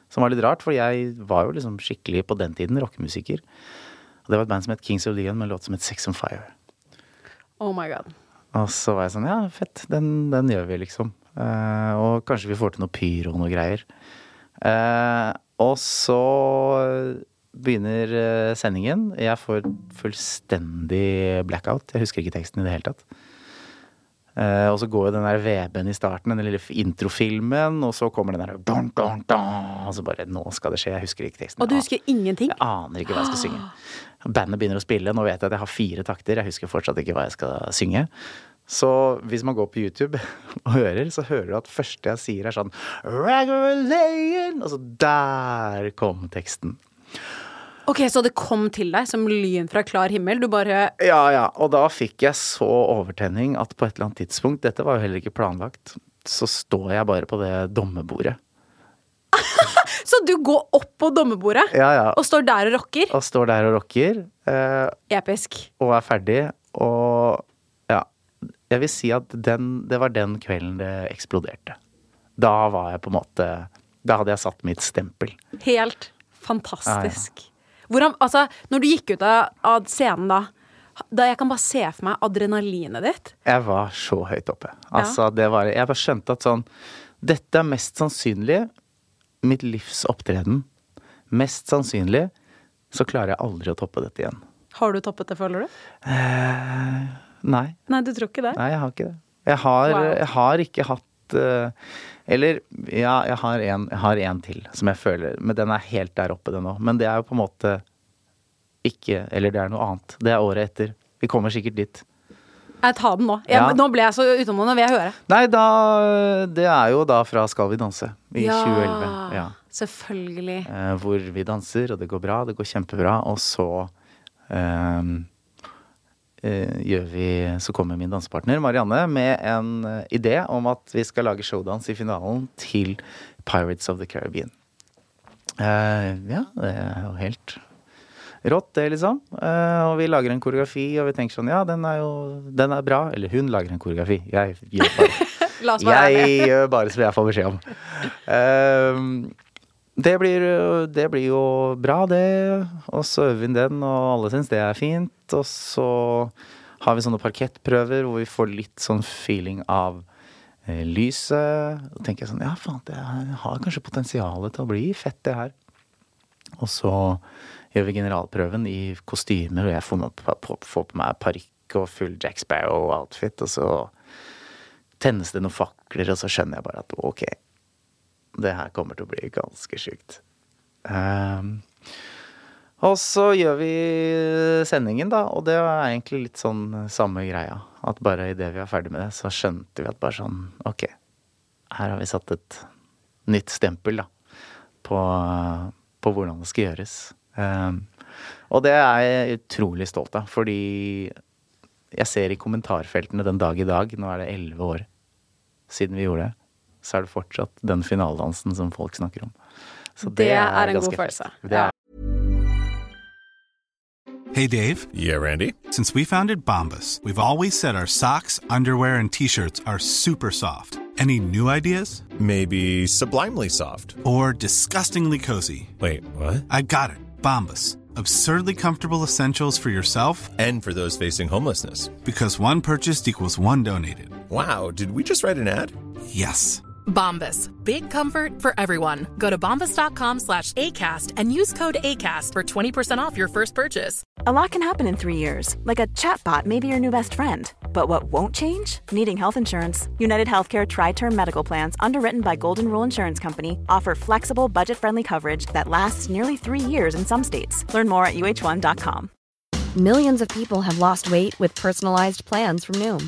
Som var litt rart, for jeg var jo liksom skikkelig på den tiden rockemusiker. Og det var et band som het Kings of Leon med en låt som het Sex on Fire. Oh my god. Og så var jeg sånn, ja, fett, den, den gjør vi, liksom. Eh, og kanskje vi får til noe pyro og noe greier. Eh, og så begynner eh, sendingen. Jeg får fullstendig blackout. Jeg husker ikke teksten i det hele tatt. Eh, og så går jo den der VB-en i starten, den lille introfilmen, og så kommer den der don, don, don, Og så bare Nå skal det skje. Jeg husker ikke teksten. Og du husker ingenting? Jeg aner ikke hva jeg skal synge. Bandet begynner å spille. Nå vet jeg at jeg har fire takter. Jeg husker fortsatt ikke hva jeg skal synge. Så hvis man går på YouTube og hører, så hører du at første jeg sier er sånn! Og så der kom teksten. Ok, Så det kom til deg som lyn fra klar himmel? Du bare Ja, ja. Og da fikk jeg så overtenning at på et eller annet tidspunkt, dette var jo heller ikke planlagt, så står jeg bare på det dommerbordet. Så du går opp på dommerbordet Ja, ja. og står der og rocker? Og står der og rocker. Eh, Episk. og er ferdig. Og ja, jeg vil si at den, det var den kvelden det eksploderte. Da var jeg på en måte Da hadde jeg satt mitt stempel. Helt fantastisk. Hvordan, altså, når du gikk ut av, av scenen da, da Jeg kan bare se for meg adrenalinet ditt. Jeg var så høyt oppe. Altså, det var Jeg bare skjønte at sånn Dette er mest sannsynlig mitt livs opptreden. Mest sannsynlig så klarer jeg aldri å toppe dette igjen. Har du toppet det, føler du? Eh, nei. Nei, du tror ikke det? Nei, jeg har ikke det. Jeg har, Wow. jeg har ikke hatt eh, Eller ja, jeg har, en, jeg har en til som jeg føler Men den er helt der oppe, den òg. Men det er jo på en måte ikke Eller det er noe annet. Det er året etter. Vi kommer sikkert dit. Jeg tar den nå. Jeg, Ja. Nå ble jeg så utålmodig. nå. Vil jeg høre. Nei, da Det er jo da fra Skal vi danse i 2011. Ja. Selvfølgelig. Eh, hvor vi danser, og det går bra. Det går kjempebra. Og så eh, vi Så kommer min dansepartner Marianne med en eh, idé om at vi skal lage showdans i finalen til Pirates of the Caribbean. Uh, ja, det er jo helt rått, det, liksom. Uh, og vi lager en koreografi, og vi tenker sånn Ja, den er jo den er bra. Eller hun lager en koreografi. Jeg gjør bare, jeg gjør bare som jeg får beskjed om. Eh, det blir, det blir jo bra, det. Og så øver vi inn den, og alle syns det er fint. Og så har vi sånne parkettprøver hvor vi får litt sånn feeling av eh, lyset. Og tenker jeg sånn Ja, faen, det har kanskje potensialet til å bli fett, det her. Og så gjør vi generalprøven i kostymer, og jeg får, på, får på meg parykk og full Jack Sparrow-outfit, og så tennes det noen fakler, og så skjønner jeg bare at ok, det her kommer til å bli ganske sjukt. Um, og så gjør vi sendingen, da, og det er egentlig litt sånn samme greia. At bare idet vi er ferdig med det, så skjønte vi at bare sånn Ok, her har vi satt et nytt stempel, da, på, på hvordan det skal gjøres. Um, og det er jeg utrolig stolt av, fordi jeg ser i kommentarfeltene den dag i dag, nå er det elleve år siden vi gjorde det, så er det fortsatt den finaledansen som folk snakker om. Så Det er en god følelse. Det Ja. er Hey, Dave. Yeah, Randy. Since we founded Bombus, we've always said our socks, underwear, and t shirts are super soft. Any new ideas? Maybe sublimely soft. Or disgustingly cozy? Wait, what? I got it. Bombus. Absurdly comfortable essentials for yourself And for those facing homelessness. because one purchased equals one donated. Wow, did we just write an ad? Yes. Bombas. Big comfort for everyone. Go to bombas.com slash ACAST and use code ACAST for 20% off your first purchase. A lot can happen in three years, like a chatbot may be your new best friend. But what won't change? Needing health insurance. United Healthcare Tri Term Medical Plans, underwritten by Golden Rule Insurance Company, offer flexible, budget friendly coverage that lasts nearly three years in some states. Learn more at uh1.com. Millions of people have lost weight with personalized plans from Noom,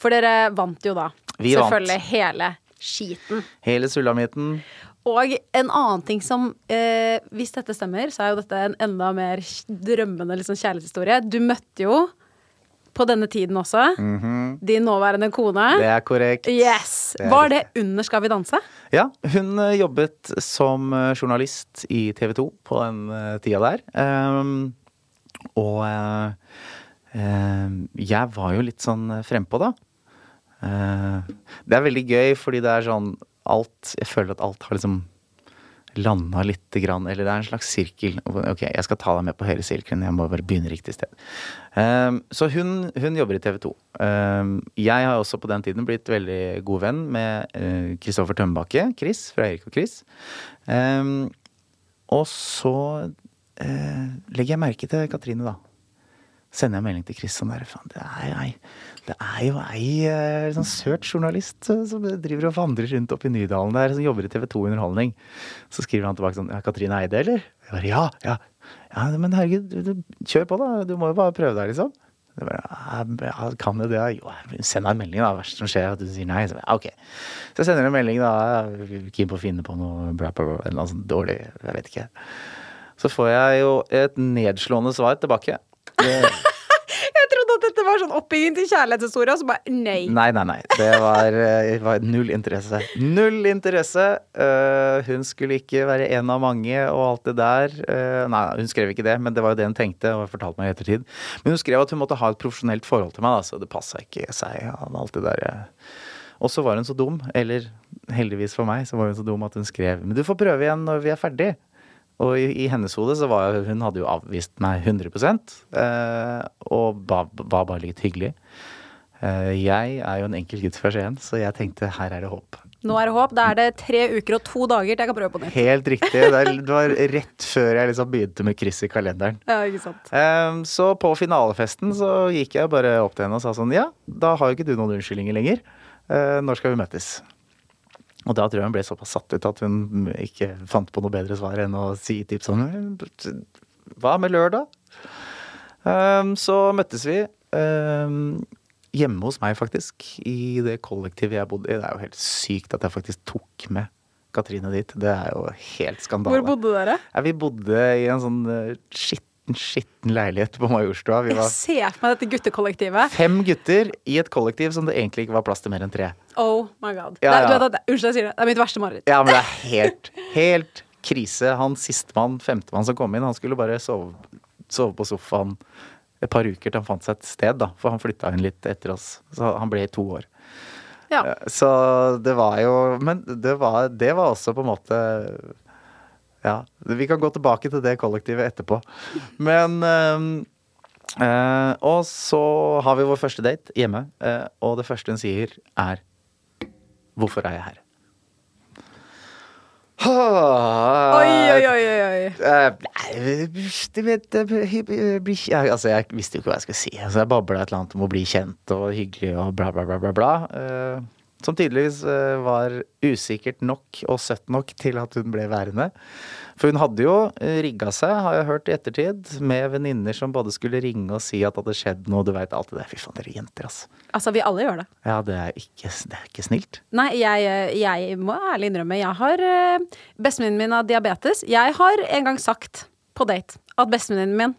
For dere vant jo da. Vi vant. Selvfølgelig hele skiten. Hele sulamitten. Og en annen ting som eh, Hvis dette stemmer, så er jo dette en enda mer drømmende liksom, kjærlighetshistorie. Du møtte jo på denne tiden også din nåværende kone. Det er korrekt. Yes! Det er Var det under Skal vi danse? Ja, hun eh, jobbet som eh, journalist i TV 2 på den eh, tida der. Um, og eh, jeg var jo litt sånn eh, frempå, da. Eh, det er veldig gøy, fordi det er sånn alt Jeg føler at alt har liksom landa lite grann, eller det er en slags sirkel. Ok, jeg skal ta deg med på hele sirkelen, jeg må bare begynne riktig sted. Så hun, hun jobber i TV 2. Ehm, jeg har også på den tiden blitt veldig god venn med Kristoffer Tømmebakke. Chris, fra Erik og Chris. Og så eh, legger jeg merke til Katrine, da. Sender jeg melding til sånn der, faen, det det er jo ei eh, sånn søt journalist eh, som driver og vandrer rundt opp i Nydalen der, som jobber i TV 2 Underholdning. Så skriver han tilbake sånn Ja, Katrine Eide, eller? Jeg bare, ja, ja. Ja, men herregud, kjør på, da. Du må jo bare prøve deg, liksom. Jeg bare, ja, kan jeg det? Jo, send deg en melding, da. Verst som skjer, er at du sier nei. Så, ja, ok. Så jeg sender en melding, da. Keen på å finne på noe bra, bra, bra, eller noe sånt dårlig. Jeg vet ikke. Så får jeg jo et nedslående svar tilbake. Det, Jeg trodde at dette var sånn oppbygging til kjærlighetshistorie, og så bare nei. Nei, nei, nei. Det var, eh, var null interesse. Null interesse! Uh, hun skulle ikke være en av mange og alt det der. Uh, nei, hun skrev ikke det, men det var jo det hun tenkte og fortalte meg i ettertid. Men hun skrev at hun måtte ha et profesjonelt forhold til meg, da, så det passa ikke seg. av alt det der. Og så var hun så dum, eller heldigvis for meg, så var hun så dum at hun skrev Men du får prøve igjen når vi er ferdig. Og i, i hennes hode så var Hun hadde jo avvist meg 100 eh, og ba, var bare litt hyggelig. Eh, jeg er jo en enkel gutt fra Skien, så jeg tenkte her er det håp. Nå er det håp. Da er det tre uker og to dager til jeg kan prøve på nytt. Helt riktig. Det det var rett før jeg liksom begynte med kryss i kalenderen. Ja, ikke sant. Eh, så på finalefesten så gikk jeg bare opp til henne og sa sånn Ja, da har jo ikke du noen unnskyldninger lenger. Eh, når skal vi møtes? Og da tror jeg hun ble såpass satt ut at hun ikke fant på noe bedre svar enn å si typ sånn Hva med lørdag? Ehm, så møttes vi ehm, hjemme hos meg, faktisk. I det kollektivet jeg bodde i. Det er jo helt sykt at jeg faktisk tok med Katrine dit. Det er jo helt skandale. Hvor bodde dere? Ja, vi bodde i en sånn eh, skitten, skitten leilighet på Majorstua. Vi Jeg ser for meg dette guttekollektivet. fem gutter i et kollektiv som det egentlig ikke var plass til mer enn tre. Oh my god. Ja, Det, er- du det, unnskyld, jeg sier det. Det er mitt verste mareritt. Ja, men det er helt, helt krise. Han sistemann, femtemann som kom inn, han skulle bare sove, sove på sofaen et par uker til han fant seg et sted, da. For han flytta inn litt etter oss. Så han ble i to år. Ja. Så det var jo Men det var, det var også på en måte Ja. Vi kan gå tilbake til det kollektivet etterpå. Men ehm, eh, Og så har vi vår første date hjemme, eh, og det første hun sier, er Hvorfor er jeg her? Oi, oi, oi, oi, oi. Eh, Altså, jeg visste jo ikke hva jeg skulle si. Altså, jeg babla et eller annet om å bli kjent og hyggelig og bla, bla, bla, bla. bla. Eh, som tydeligvis eh, var usikkert nok og søtt nok til at hun ble værende. For hun hadde jo eh, rigga seg, har jeg hørt i ettertid, med venninner som både skulle ringe og si at det hadde skjedd noe. Du veit alt det der. Fy faen, dere jenter, altså. Altså, vi alle gjør det. Ja, det er ikke, det er ikke snilt. Nei, jeg, jeg må ærlig innrømme, jeg har eh, Bestevenninnen min har diabetes. Jeg har en gang sagt på date at bestevenninnen min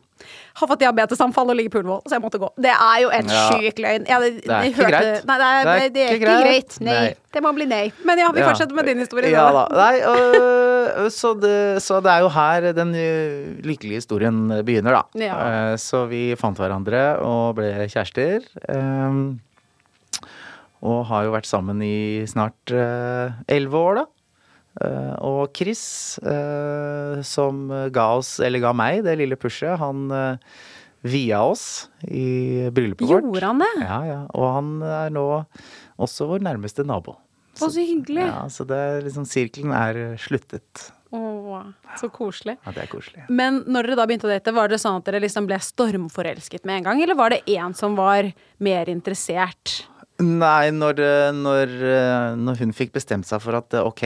har fått diabetesanfall og ligger på Ullevål, så jeg måtte gå. Det er jo en Ja. syk løgn. Jeg, Det er ikke hørte- greit. Nei, det er, det er ikke greit. Nei. Nei. Det må bli nei. Men ja, vi Ja. fortsetter med din historie. Ja da. Nei, øh, så, det, så det er jo her den lykkelige historien begynner, da. Ja. Uh, Så vi fant hverandre og ble kjærester. Um, Og har jo vært sammen i snart øh, elleve år, da. Eh, Og Chris, eh, som ga oss, eller ga meg, det lille pushet, han uh, via oss i bryllupet vårt. Gjorde han det? Ja, ja. Og han er nå også vår nærmeste nabo. Å, så hyggelig. Ja, så det er liksom Sirkelen er sluttet. Å, så koselig. Ja, det er koselig. Men når dere da begynte å date, var det sånn at dere liksom ble stormforelsket med en gang, eller var det en som var mer interessert? Nei, når, eh, når, eh, når hun fikk bestemt seg for at eh, ok,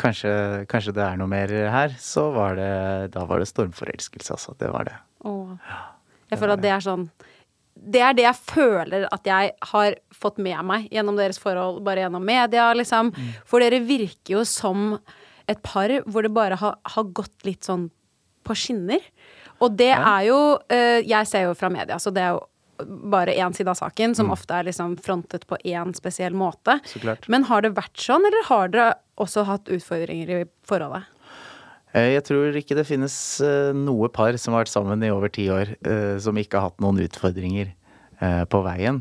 kanskje, kanskje det er noe mer her, så var det Da var det stormforelskelse, altså. Det var det. Åh. Jeg føler at det er sånn Det er det jeg føler at jeg har fått med meg gjennom deres forhold, bare gjennom media, liksom. Mm. For dere virker jo som et par hvor det bare har, har gått litt sånn på skinner. Og det er jo eh, Jeg ser jo fra media, så det er jo bare én side av saken, som Mm. ofte er liksom frontet på én spesiell måte. Men har det vært sånn, eller har dere også hatt utfordringer i forholdet? Eh, Jeg tror ikke det finnes eh, noe par som har vært sammen i over ti år, eh, som ikke har hatt noen utfordringer på veien.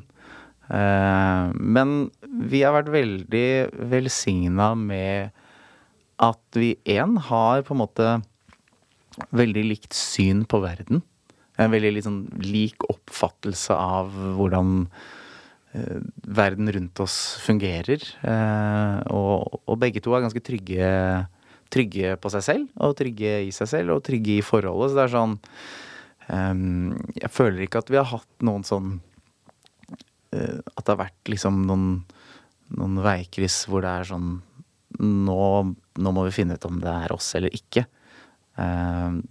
Men vi har vært veldig velsigna med at vi én har på en måte veldig likt syn på verden. En veldig liksom lik oppfattelse av hvordan verden rundt oss fungerer. Eh, og, og begge to er ganske trygge, trygge på seg selv, og trygge i seg selv, og trygge i forholdet. Så det er sånn ehm, Jeg føler ikke at vi har hatt noen sånn eh, At det har vært liksom noen, noen veikryss hvor det er sånn nå, nå må vi finne ut om det er oss eller ikke. Ehm,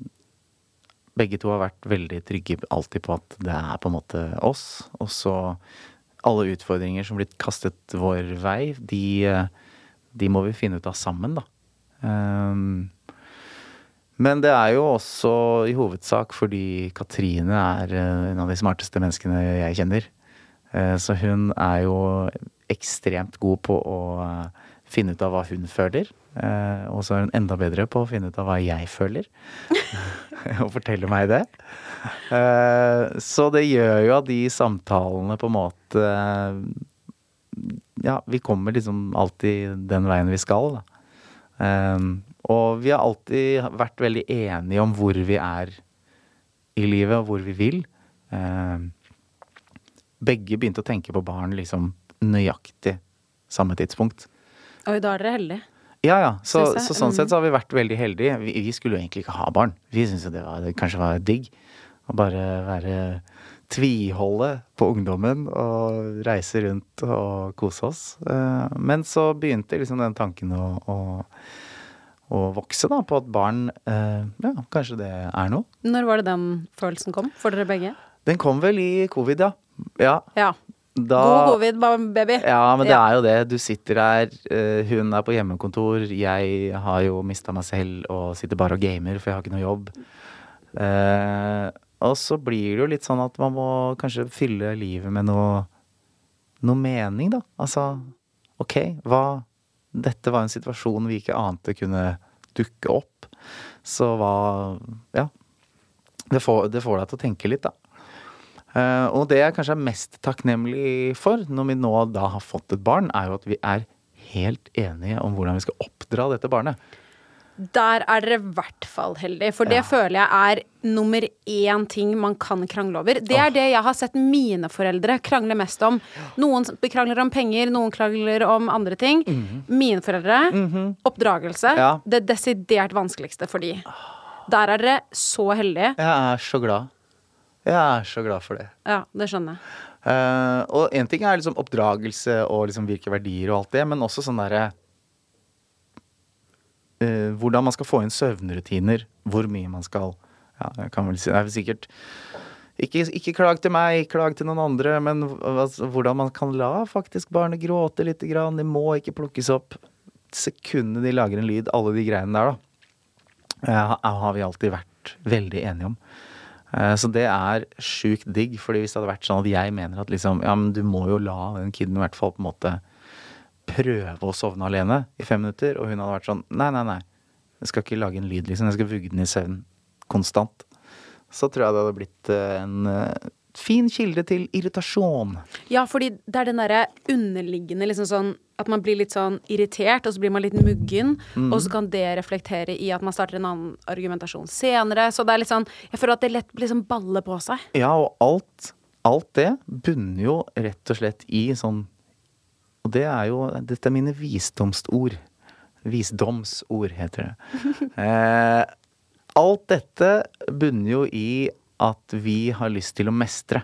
begge to har vært veldig trygge alltid på at det er på en måte oss. Og så alle utfordringer som blir kastet vår vei, de, de må vi finne ut av sammen, da. Um, men det er jo også i hovedsak fordi Katrine er eh, en av de smarteste menneskene jeg kjenner. Eh, Så hun er jo ekstremt god på å eh, finne ut av hva hun føler. Eh, Og så er hun enda bedre på å finne ut av hva jeg føler. Og fortelle meg det. Eh, Så det gjør jo at de samtalene på en måte eh, Ja, vi kommer liksom alltid den veien vi skal, da. Um, og vi har alltid vært veldig enige om hvor vi er i livet, og hvor vi vil. Begge begynte å tenke på barn liksom nøyaktig samme tidspunkt. Oi, da er dere heldige. Ja, ja. Så, så sånn sett så har vi vært veldig heldige. Vi, vi skulle jo egentlig ikke ha barn. Vi syntes jo det, var, det kanskje var digg. Å bare være tviholde på ungdommen og reise rundt og kose oss. Eh, Men så begynte liksom den tanken å, å, å vokse, da, på at barn eh, Ja, kanskje det er noe. Når var det den følelsen kom for dere begge? Den kom vel i covid, ja. Ja. Ja. Da, God covid, baby. Ja, men det er jo det. Du sitter der, eh, hun er på hjemmekontor, jeg har jo mista meg selv og sitter bare og gamer, for jeg har ikke noe jobb. Eh, og så blir det jo litt sånn at man må kanskje fylle livet med noe, noe mening, da. Altså, ok, hva Dette var en situasjon vi ikke ante kunne dukke opp. Så hva Ja. Det får, det får deg til å tenke litt, da. Eh, og det jeg kanskje er mest takknemlig for når vi nå da har fått et barn, er jo at vi er helt enige om hvordan vi skal oppdra dette barnet. Der er dere i hvert fall heldige, for det føler jeg er nummer én ting man kan krangle over. Det er det jeg har sett mine foreldre krangle mest om. Noen krangler om penger, noen krangler om andre ting. Mine foreldre, oppdragelse, Ja. det desidert vanskeligste for de. Der er dere så heldige. Jeg er så glad. Jeg er så glad for det. Ja, det skjønner jeg. Uh, og én ting er liksom oppdragelse og liksom hvilke verdier og alt det, men også sånn derre uh, Hvordan man skal få inn søvnrutiner. Hvor mye man skal Ja, jeg kan vel si Det er sikkert ikke, ikke klag til meg, klag til noen andre, men hvordan man kan la faktisk barnet gråte lite grann. De må ikke plukkes opp. Sekundet de lager en lyd, alle de greiene der, da, uh, har vi alltid vært veldig enige om. Eh, Så det er sjukt digg, fordi hvis det hadde vært sånn at jeg mener at liksom, ja, men du må jo la den kiden i hvert fall på en måte prøve å sovne alene i fem minutter, og hun hadde vært sånn nei, nei, nei, jeg skal ikke lage en lyd, liksom, jeg skal vugge den i søvn konstant. Så tror jeg det hadde blitt eh, en eh, fin kilde til irritasjon. Ja, fordi det er den derre underliggende liksom sånn at man blir litt sånn irritert, og så blir man litt muggen, Mm. og så kan det reflektere i at man starter en annen argumentasjon senere. Så det er litt sånn Jeg føler at det lett blir sånn balle på seg. Ja, og alt, alt det bunner jo rett og slett i sånn Og det er jo Dette er mine visdomsord. Visdomsord, heter det. Eh, alt dette bunner jo i at vi har lyst til å mestre.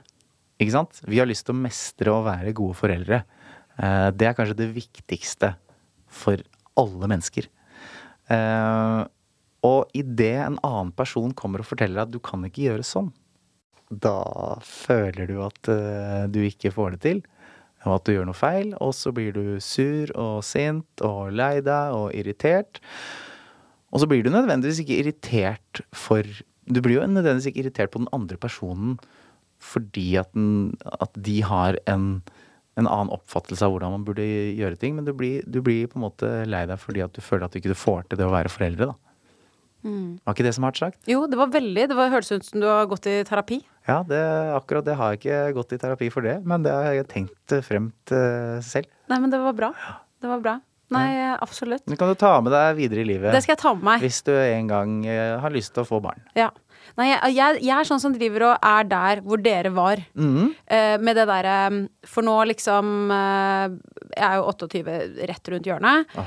Ikke sant? Vi har lyst til å mestre og være gode foreldre. Eh, det er kanskje det viktigste for alle mennesker. Eh, og idet en annen person kommer og forteller deg at du kan ikke gjøre sånn, da føler du at eh, du ikke får det til, og at du gjør noe feil, og så blir du sur og sint og lei deg og irritert. Og så blir du nødvendigvis ikke irritert for Du blir jo nødvendigvis ikke irritert på den andre personen fordi at, den, at de har en, en annen oppfattelse av hvordan man burde gjøre ting, men du blir, du blir på en måte lei deg fordi at du føler at du ikke får til det å være foreldre, da. Mm. Var ikke det som hardt sagt? Jo, det var veldig Det var, hørtes ut som du har gått i terapi. Ja, det, akkurat det har jeg ikke gått i terapi for det, men det har jeg tenkt frem til selv. Nei, men det var bra. Det var bra. Nei, absolutt. Det kan du ta med deg videre i livet. Det skal jeg ta med meg. Hvis du en gang eh, har lyst til å få barn. Ja. Nei, jeg, jeg, jeg er sånn som driver og er der hvor dere var. Mm. Eh, med det derre For nå liksom eh, Jeg er jo 28 rett rundt hjørnet.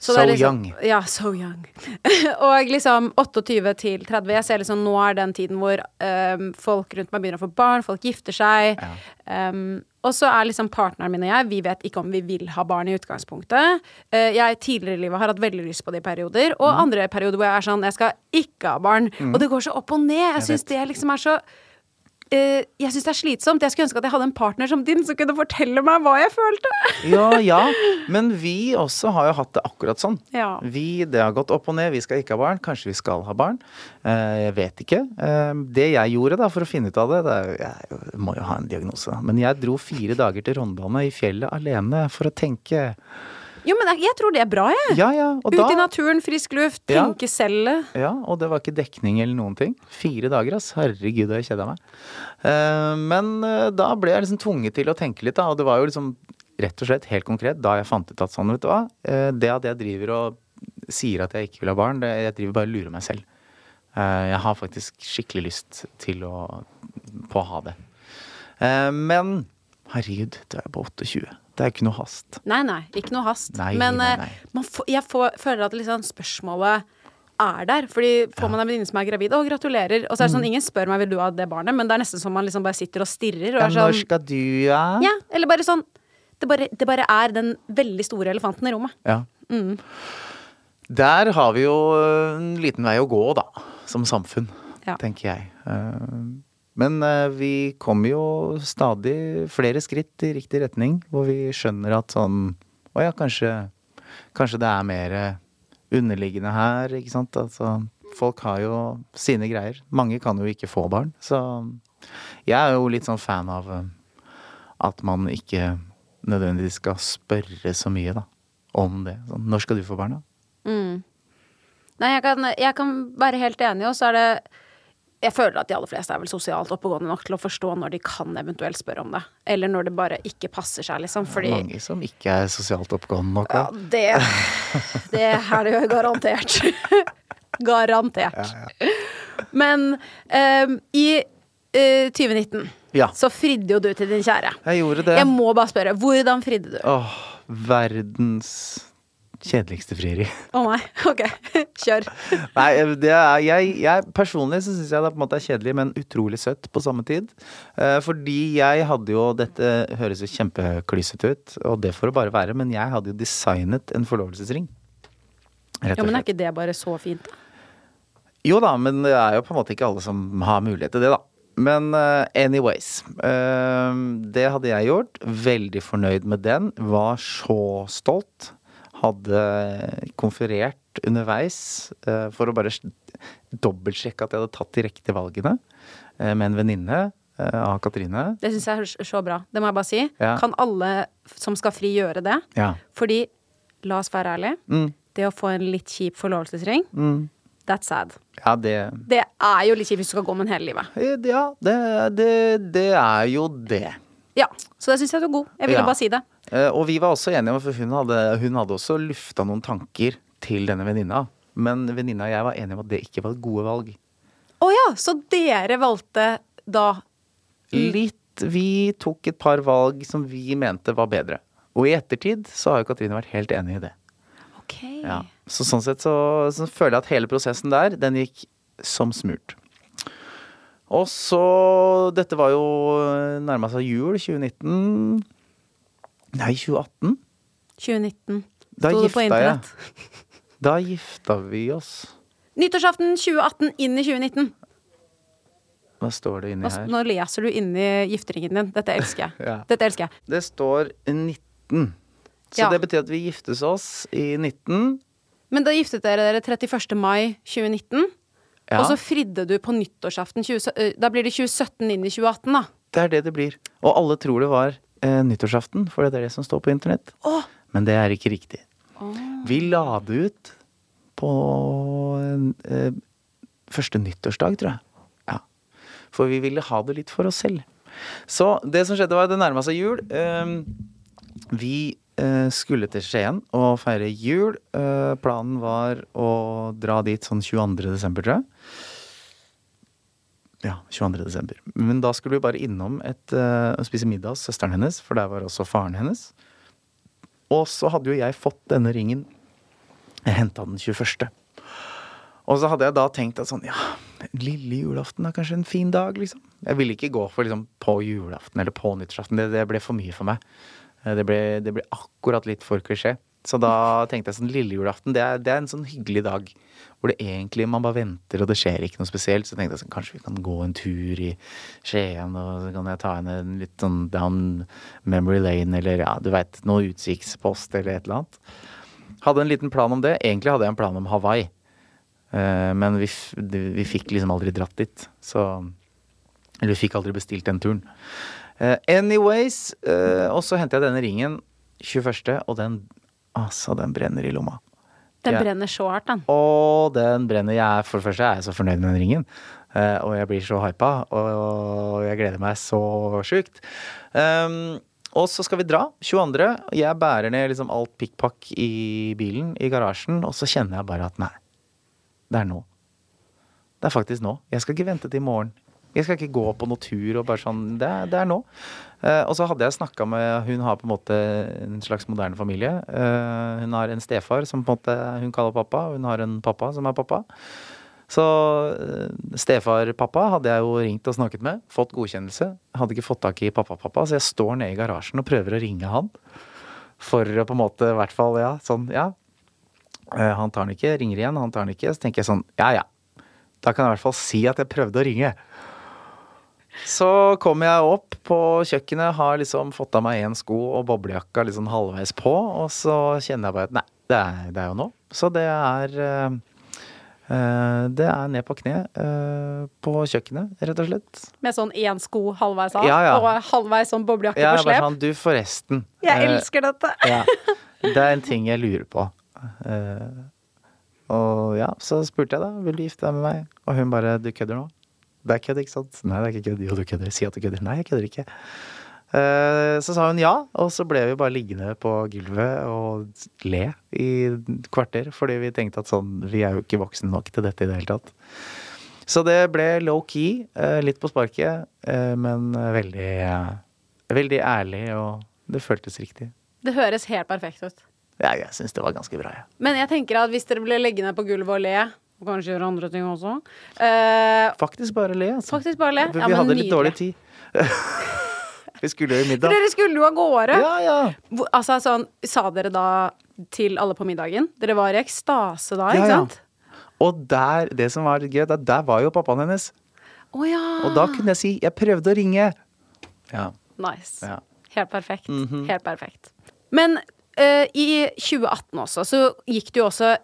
So liksom, young. Ja, so young. og liksom 28 til 30. Jeg ser liksom nå er den tiden hvor um, folk rundt meg begynner å få barn, folk gifter seg. Um, og så er liksom partneren min og jeg, vi vet ikke om vi vil ha barn i utgangspunktet. Uh, jeg tidligere i livet har hatt veldig lyst på det i perioder, og andre perioder hvor jeg er sånn, jeg skal ikke ha barn. Mm. Og det går så opp og ned. Jeg Jeg syns det liksom er så eh, jeg syns det er slitsomt. Jeg skulle ønske at jeg hadde en partner som din som kunne fortelle meg hva jeg følte. Ja, ja. Men vi også har jo hatt det akkurat sånn. Ja. Vi, Det har gått opp og ned. Vi skal ikke ha barn. Kanskje vi skal ha barn. Uh, jeg vet ikke. Uh, det jeg gjorde da for å finne ut av det, det er, Jeg må jo ha en diagnose, da. Men jeg dro fire dager til Rondane i fjellet alene for å tenke. Jo, men jeg, jeg tror det er bra, jeg. Ja, ja. Ut da i naturen, frisk luft, Ja. tenke selv. Ja, og det var ikke dekning eller noen ting. Fire dager, ass. Herregud, jeg kjeda meg. Uh, men uh, da ble jeg liksom tvunget til å tenke litt, da. Og det var jo liksom rett og slett helt konkret da jeg fant ut at sånn, vet du hva. Uh, det at jeg driver og sier at jeg ikke vil ha barn, det, jeg driver bare og lurer meg selv. Jeg har faktisk skikkelig lyst til å på å ha det. Men herregud, da er på 28. Det er ikke noe hast. Nei, nei, ikke noe hast. Nei, men nei, eh, nei. Man får, jeg får, føler at liksom spørsmålet er der. Fordi får man en venninne som er gravid, å, gratulerer. Og så er det sånn, ingen spør meg vil du ha det barnet, men det er nesten som man liksom bare sitter og stirrer. Og er når sånn, skal du, ja? ja, eller bare sånn det bare, det bare er den veldig store elefanten i rommet. Ja. Mm. Der har vi jo en liten vei å gå, da. Som samfunn, Ja. tenker jeg. Eh, Men eh, vi kommer jo stadig flere skritt i riktig retning, hvor vi skjønner at sånn Å ja, kanskje, kanskje det er mer underliggende her, ikke sant. Altså, folk har jo sine greier. Mange kan jo ikke få barn. Så jeg er jo litt sånn fan av eh, at man ikke nødvendigvis skal spørre så mye, da. Om det. Sånn, når skal du få barn, da? Mm. Nei, jeg kan, jeg kan være helt enig, og så er det Jeg føler at de aller fleste er vel sosialt oppegående nok til å forstå når de kan eventuelt spørre om det. Eller når det bare ikke passer seg, liksom. Fordi Mange som ikke er sosialt oppegående nok. Ja, da. det Det er det jo garantert. garantert. Men um, i uh, 2019 Ja. så fridde jo du til din kjære. Jeg gjorde det. Jeg må bare spørre, hvordan fridde du? Åh, verdens kjedeligste frieri. Å nei, ok, kjør. Nei, det er, jeg, jeg personlig så syns jeg det på en måte er kjedelig, men utrolig søtt på samme tid. Eh, fordi jeg hadde jo Dette høres jo kjempeklysete ut, og det får det bare være, men jeg hadde jo designet en forlovelsesring. Rett Ja, men er ikke det bare så fint? da? Jo da, men det er jo på en måte ikke alle som har mulighet til det, da. Men uh, anyways. Uh, det hadde jeg gjort. Veldig fornøyd med den. Var så stolt. Hadde konferert underveis eh, for å bare dobbeltsjekke at jeg hadde tatt de riktige valgene eh, med en venninne eh, av Katrine. Det syns jeg er så bra. Det må jeg bare si. Ja. Kan alle som skal fri, gjøre det? Ja. Fordi, la oss være ærlige, Mm, det å få en litt kjip forlovelsesring, mm. that's sad. Ja, det Det er jo litt kjipt hvis du skal gå med den hele livet. Ja, det, det, det er jo det. Ja, så det syns jeg du er god. Jeg ville bare si det. Eh, Og vi var også enige om, for hun hadde, hun hadde også lufta noen tanker til denne venninna. Men venninna og jeg var enige om at det ikke var gode valg. Å ja, så dere valgte da Litt Vi tok et par valg som vi mente var bedre. Og i ettertid så har jo Katrine vært helt enig i det. Ok. Ja. Så sånn sett så, så føler jeg at hele prosessen der, den gikk som smurt. Og så Dette var jo nærma seg jul 2019 Nei, 2018. 2019. Da Sto det på internett. jeg. Da gifta vi oss. Nyttårsaften 2018 inn i 2019. Hva står det inni Nå, her? nå leser du inni gifteringen din. Dette elsker jeg. Ja. Dette elsker jeg. Det står 19. Så Ja. det betyr at vi giftes oss i 19. Men da giftet dere dere 31. mai 2019. Ja. Og så fridde du på nyttårsaften 20, øh, Da blir det 2017 inn i 2018, da. Det er det det blir. Og alle tror det var eh, nyttårsaften, for det er det som står på internett. Oh. Men det er ikke riktig. Vi la det ut på eh, første nyttårsdag, tror jeg. Ja. For vi ville ha det litt for oss selv. Så det som skjedde, var at det nærma seg jul. Eh, vi skulle til Skien og feire jul. Eh, planen var å dra dit sånn 22. desember, tror jeg. Ja, 22. desember. Men da skulle vi bare innom et, uh, spise middag hos søsteren hennes, for der var også faren hennes. Og så hadde jo jeg fått denne ringen. Jeg henta den 21. Og så hadde jeg da tenkt at sånn, ja, lille julaften er kanskje en fin dag, liksom. Jeg ville ikke gå for liksom på julaften eller på nyttårsaften. Det, det ble for mye for meg. Eh, Det ble, det ble akkurat litt for klisjé. Så da tenkte jeg sånn lille julaften, det er, det er en sånn hyggelig dag. Hvor det egentlig man bare venter, og det skjer ikke noe spesielt. Så tenkte jeg sånn, kanskje vi kan gå en tur i Skien, og så kan jeg ta henne en litt sånn down memory lane, eller ja, du veit, noe utsiktspost eller et eller annet. Hadde en liten plan om det. Egentlig hadde jeg en plan om Hawaii. Eh, Men vi, vi fikk liksom aldri dratt dit. Så Eller vi fikk aldri bestilt den turen. Eh, anyways, eh, og så henter jeg denne ringen 21., og den Altså, den brenner i lomma. Den Ja. brenner så hardt, den. Og den brenner. Jeg for det første er jeg så fornøyd med den ringen. eh, og jeg blir så hypa, og jeg gleder meg så sjukt. Um, og så skal vi dra 22. Jeg bærer ned liksom alt pikkpakk i bilen, i garasjen, og så kjenner jeg bare at nei, det er nå. Det er faktisk nå. Jeg skal ikke vente til i morgen. Jeg skal ikke gå på noe tur og bare sånn Det det er nå. Eh, og så hadde jeg snakka med Hun har på en måte en slags moderne familie. Eh, hun har en stefar som på en måte hun kaller pappa, og hun har en pappa som er pappa. Så eh, stefar-pappa hadde jeg jo ringt og snakket med. Fått godkjennelse. Hadde ikke fått tak i pappa-pappa, så jeg står nede i garasjen og prøver å ringe han. For å på en måte, i hvert fall, ja, sånn, ja. Han tar den ikke, ringer igjen, han tar den ikke. Så tenker jeg sånn, ja ja. Da kan jeg i hvert fall si at jeg prøvde å ringe. Så kommer jeg opp på kjøkkenet, har liksom fått av meg én sko og boblejakka sånn halvveis på, og så kjenner jeg bare at nei, det er, det er jo nå. Så det er eh, eh, Det er ned på kne eh, på kjøkkenet, rett og slett. Med sånn én sko halvveis av, Ja, ja. og halvveis sånn boblejakke ja, på slep. sånn, du forresten. Jeg uh, elsker dette! ja. Det er en ting jeg lurer på. Og ja, så spurte jeg da, vil du gifte deg med meg? Og hun bare, du kødder nå? Det er kødd, ikke sant? Nei, det er ikke kødd. Jo, du kødder. Si at du kødder. Nei, jeg kødder ikke. Eh, så sa hun ja, og så ble vi bare liggende på gulvet og le i kvarter, fordi vi tenkte at sånn, vi er jo ikke voksne nok til dette i det hele tatt. Så det ble low-key, eh, litt på sparket, eh, men veldig, veldig ærlig, og det føltes riktig. Det høres helt perfekt ut. Ja, jeg syns det var ganske bra, jeg. Men jeg tenker at hvis dere ble liggende på gulvet og le, og kanskje gjøre andre ting også Uh, Faktisk bare le, altså. Faktisk bare le. For Ja, vi hadde litt nydelig. dårlig tid. vi skulle jo i For middag. dere skulle jo av gårde. Ja, ja. Hvor- Altså, sånn, sa dere da til alle på middagen? Dere var i ekstase da, ikke ja. sant? Og der, det som var gøy, der, der var jo pappaen hennes. Oh, ja. Og da kunne jeg si 'jeg prøvde å ringe'. Ja. Nice. ja. Helt perfekt. Mhm. Helt perfekt. Men uh, i 2018 også, så gikk du også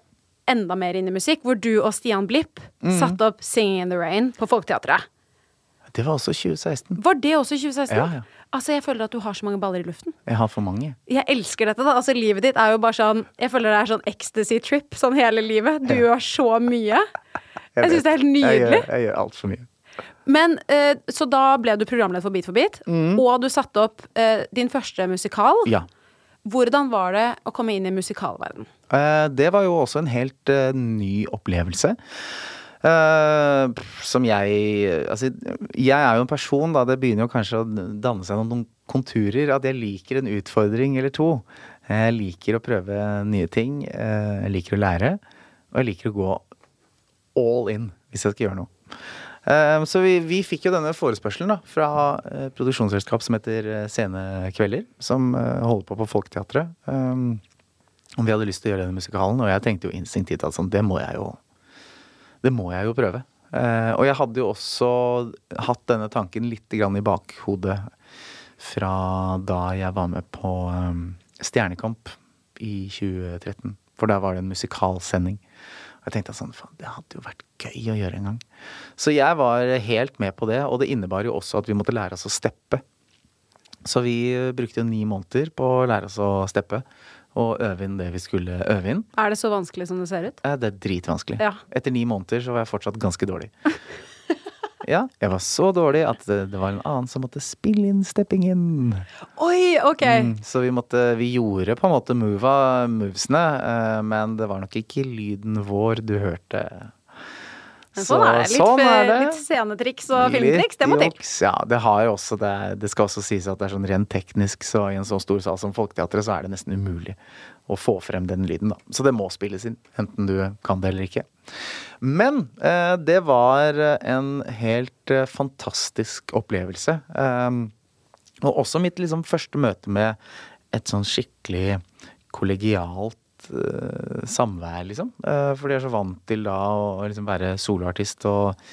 enda mer inn i musikk, hvor du og Stian Blipp mm. satte opp 'Singing in the Rain' på Folketeatret. Det var også 2016. Var det også 2016? Ja, ja. Altså, jeg føler at du har så mange baller i luften. Jeg har for mange. Jeg elsker dette, da. Altså, livet ditt er jo bare sånn Jeg føler det er sånn ecstasy trip sånn hele livet. Du gjør så mye. Jeg syns det er helt Jeg nydelig. gjør, jeg gjør altfor mye. Men eh, Så da ble du programleder for Beat for beat, mm. og du satte opp eh, din første musikal. Ja. Hvordan var det å komme inn i musikalverden? Eh, Det var jo også en helt eh, ny opplevelse. Eh, som jeg Altså, jeg er jo en person, da. Det begynner jo kanskje å danne seg noen konturer. At jeg liker en utfordring eller to. Jeg liker å prøve nye ting. Jeg liker å lære. Og jeg liker å gå all in hvis jeg skal gjøre noe. Eh, Så vi, vi fikk jo denne forespørselen da, fra eh, produksjonsselskap som heter eh, Scenekvelder, som eh, holder på på Folketeatret. Om vi hadde lyst til å gjøre denne musikalen, og jeg tenkte jo instinktivt at sånn, det må jeg jo Det må jeg jo prøve. Eh, og jeg hadde jo også hatt denne tanken litt i bakhodet fra da jeg var med på Stjernekamp i 2013. For da var det en musikalsending. Jeg tenkte sånn, faen, det hadde jo vært gøy å gjøre en gang. Så jeg var helt med på det, og det innebar jo også at vi måtte lære oss å steppe. Så vi eh, brukte jo ni måneder på å lære oss å steppe og øve inn det vi skulle øve inn. Er det så vanskelig som det ser ut? Eh, Det er dritvanskelig. Ja. Etter ni måneder så var jeg fortsatt ganske dårlig. Ja, jeg var så dårlig at det, var en annen som måtte spille inn steppingen. Oi, OK. Mm, så vi måtte Vi gjorde på en måte mova, movesene, eh, men det var nok ikke lyden vår du hørte. Men sånn er det. Litt, sånn er det. litt scenetriks og filmtriks, det må til. Ja, det har jo også det, det skal også sies at det er sånn rent teknisk, så i en så stor sal som Folketeatret, så er det nesten umulig å få frem den lyden, da. Så det må spilles inn, enten du kan det eller ikke. Men eh, det var en helt eh, fantastisk opplevelse. Um, og også mitt liksom første møte med et sånn skikkelig kollegialt eh, samvær, liksom. Eh, fordi jeg er så vant til da å liksom være soloartist og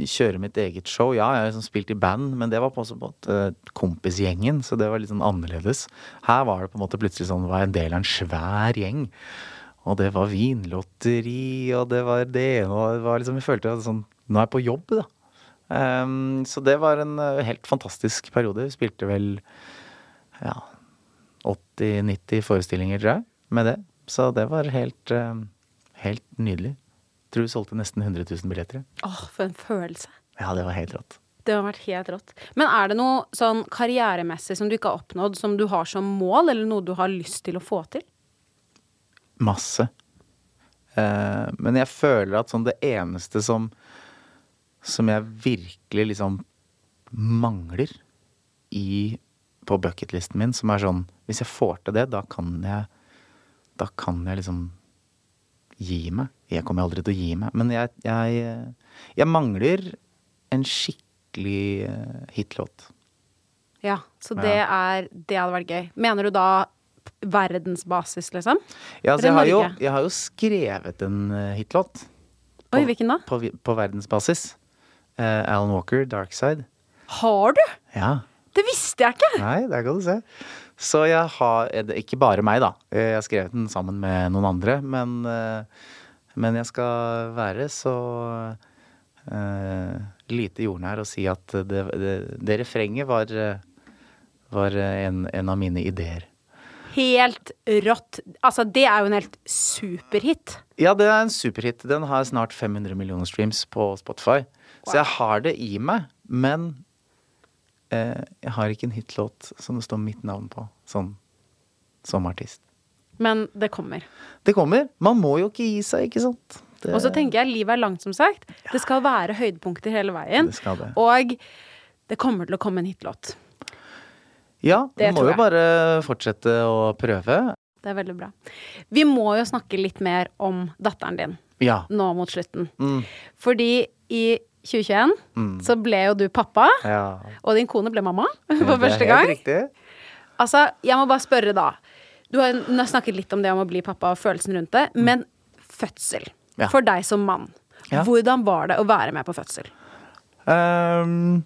kjøre mitt eget show. Ja, jeg har liksom spilt i band, men det var på en måte kompisgjengen, så det var litt sånn annerledes. Her var det på en måte plutselig sånn, var jeg en del av en svær gjeng. Og det var vinlotteri, og det var det og det var liksom, jeg følte at sånn, nå er jeg på jobb, da. Um, så det var en eh, helt fantastisk periode. Vi spilte vel ja, 80-90 forestillinger, tror jeg, med det. Så det var helt, um, helt nydelig. Tror vi solgte nesten 100 000 billetter. jeg. Åh, for en følelse. Ja, det var helt rått. Det har vært helt rått. Men er det noe sånn karrieremessig som du ikke har oppnådd, som du har som mål, eller noe du har lyst til å få til? Masse. Eh, men jeg føler at sånn det eneste som som jeg virkelig liksom mangler i på bucketlisten min, som er sånn Hvis jeg får til det, da kan jeg Da kan jeg liksom gi meg. Jeg kommer aldri til å gi meg, men jeg, jeg, jeg mangler en skikkelig eh, hitlåt. Ja, så Ja. det er Det hadde vært gøy. Mener du da verdensbasis, liksom? Ja, altså, jeg, har jo, jeg har jo skrevet en eh, hitlåt. Oi, hvilken da? På, på verdensbasis. Uh, Alan Walker, 'Dark Side'. Har du? Ja. Det visste jeg ikke! Nei, der kan du se. Så jeg har eh, det Ikke bare meg, da. Jeg har skrevet den sammen med noen andre. Men, men jeg skal være så uh, lite jordnær og si at det, det, det refrenget var, var en, en av mine ideer. Helt rått. Altså, det er jo en helt superhit. Ja, det er en superhit. Den har snart 500 millioner streams på Spotify. Så jeg har det i meg, men eh, jeg har ikke en hitlåt som det står mitt navn på, sånn som artist. Men det kommer. Det kommer. Man må jo ikke gi seg, ikke sant? Det, Og så tenker jeg livet er langt, som sagt. Det skal være høydepunkter hele veien. Det skal det. Og det kommer til å komme en hitlåt. Ja, det må jo bare fortsette å prøve. Det er veldig bra. Vi må jo snakke litt mer om datteren din Ja. nå mot slutten. Mm. Fordi i 2021 Mm. så ble jo du pappa, ja. og din kone ble mamma Det for første gang. Riktig. Altså, jeg må bare spørre da. Du har snakket litt om det om å bli pappa og følelsen rundt det, men fødsel. Mm. Ja. For deg som mann. Hvordan var det å være med på fødsel? Ehm,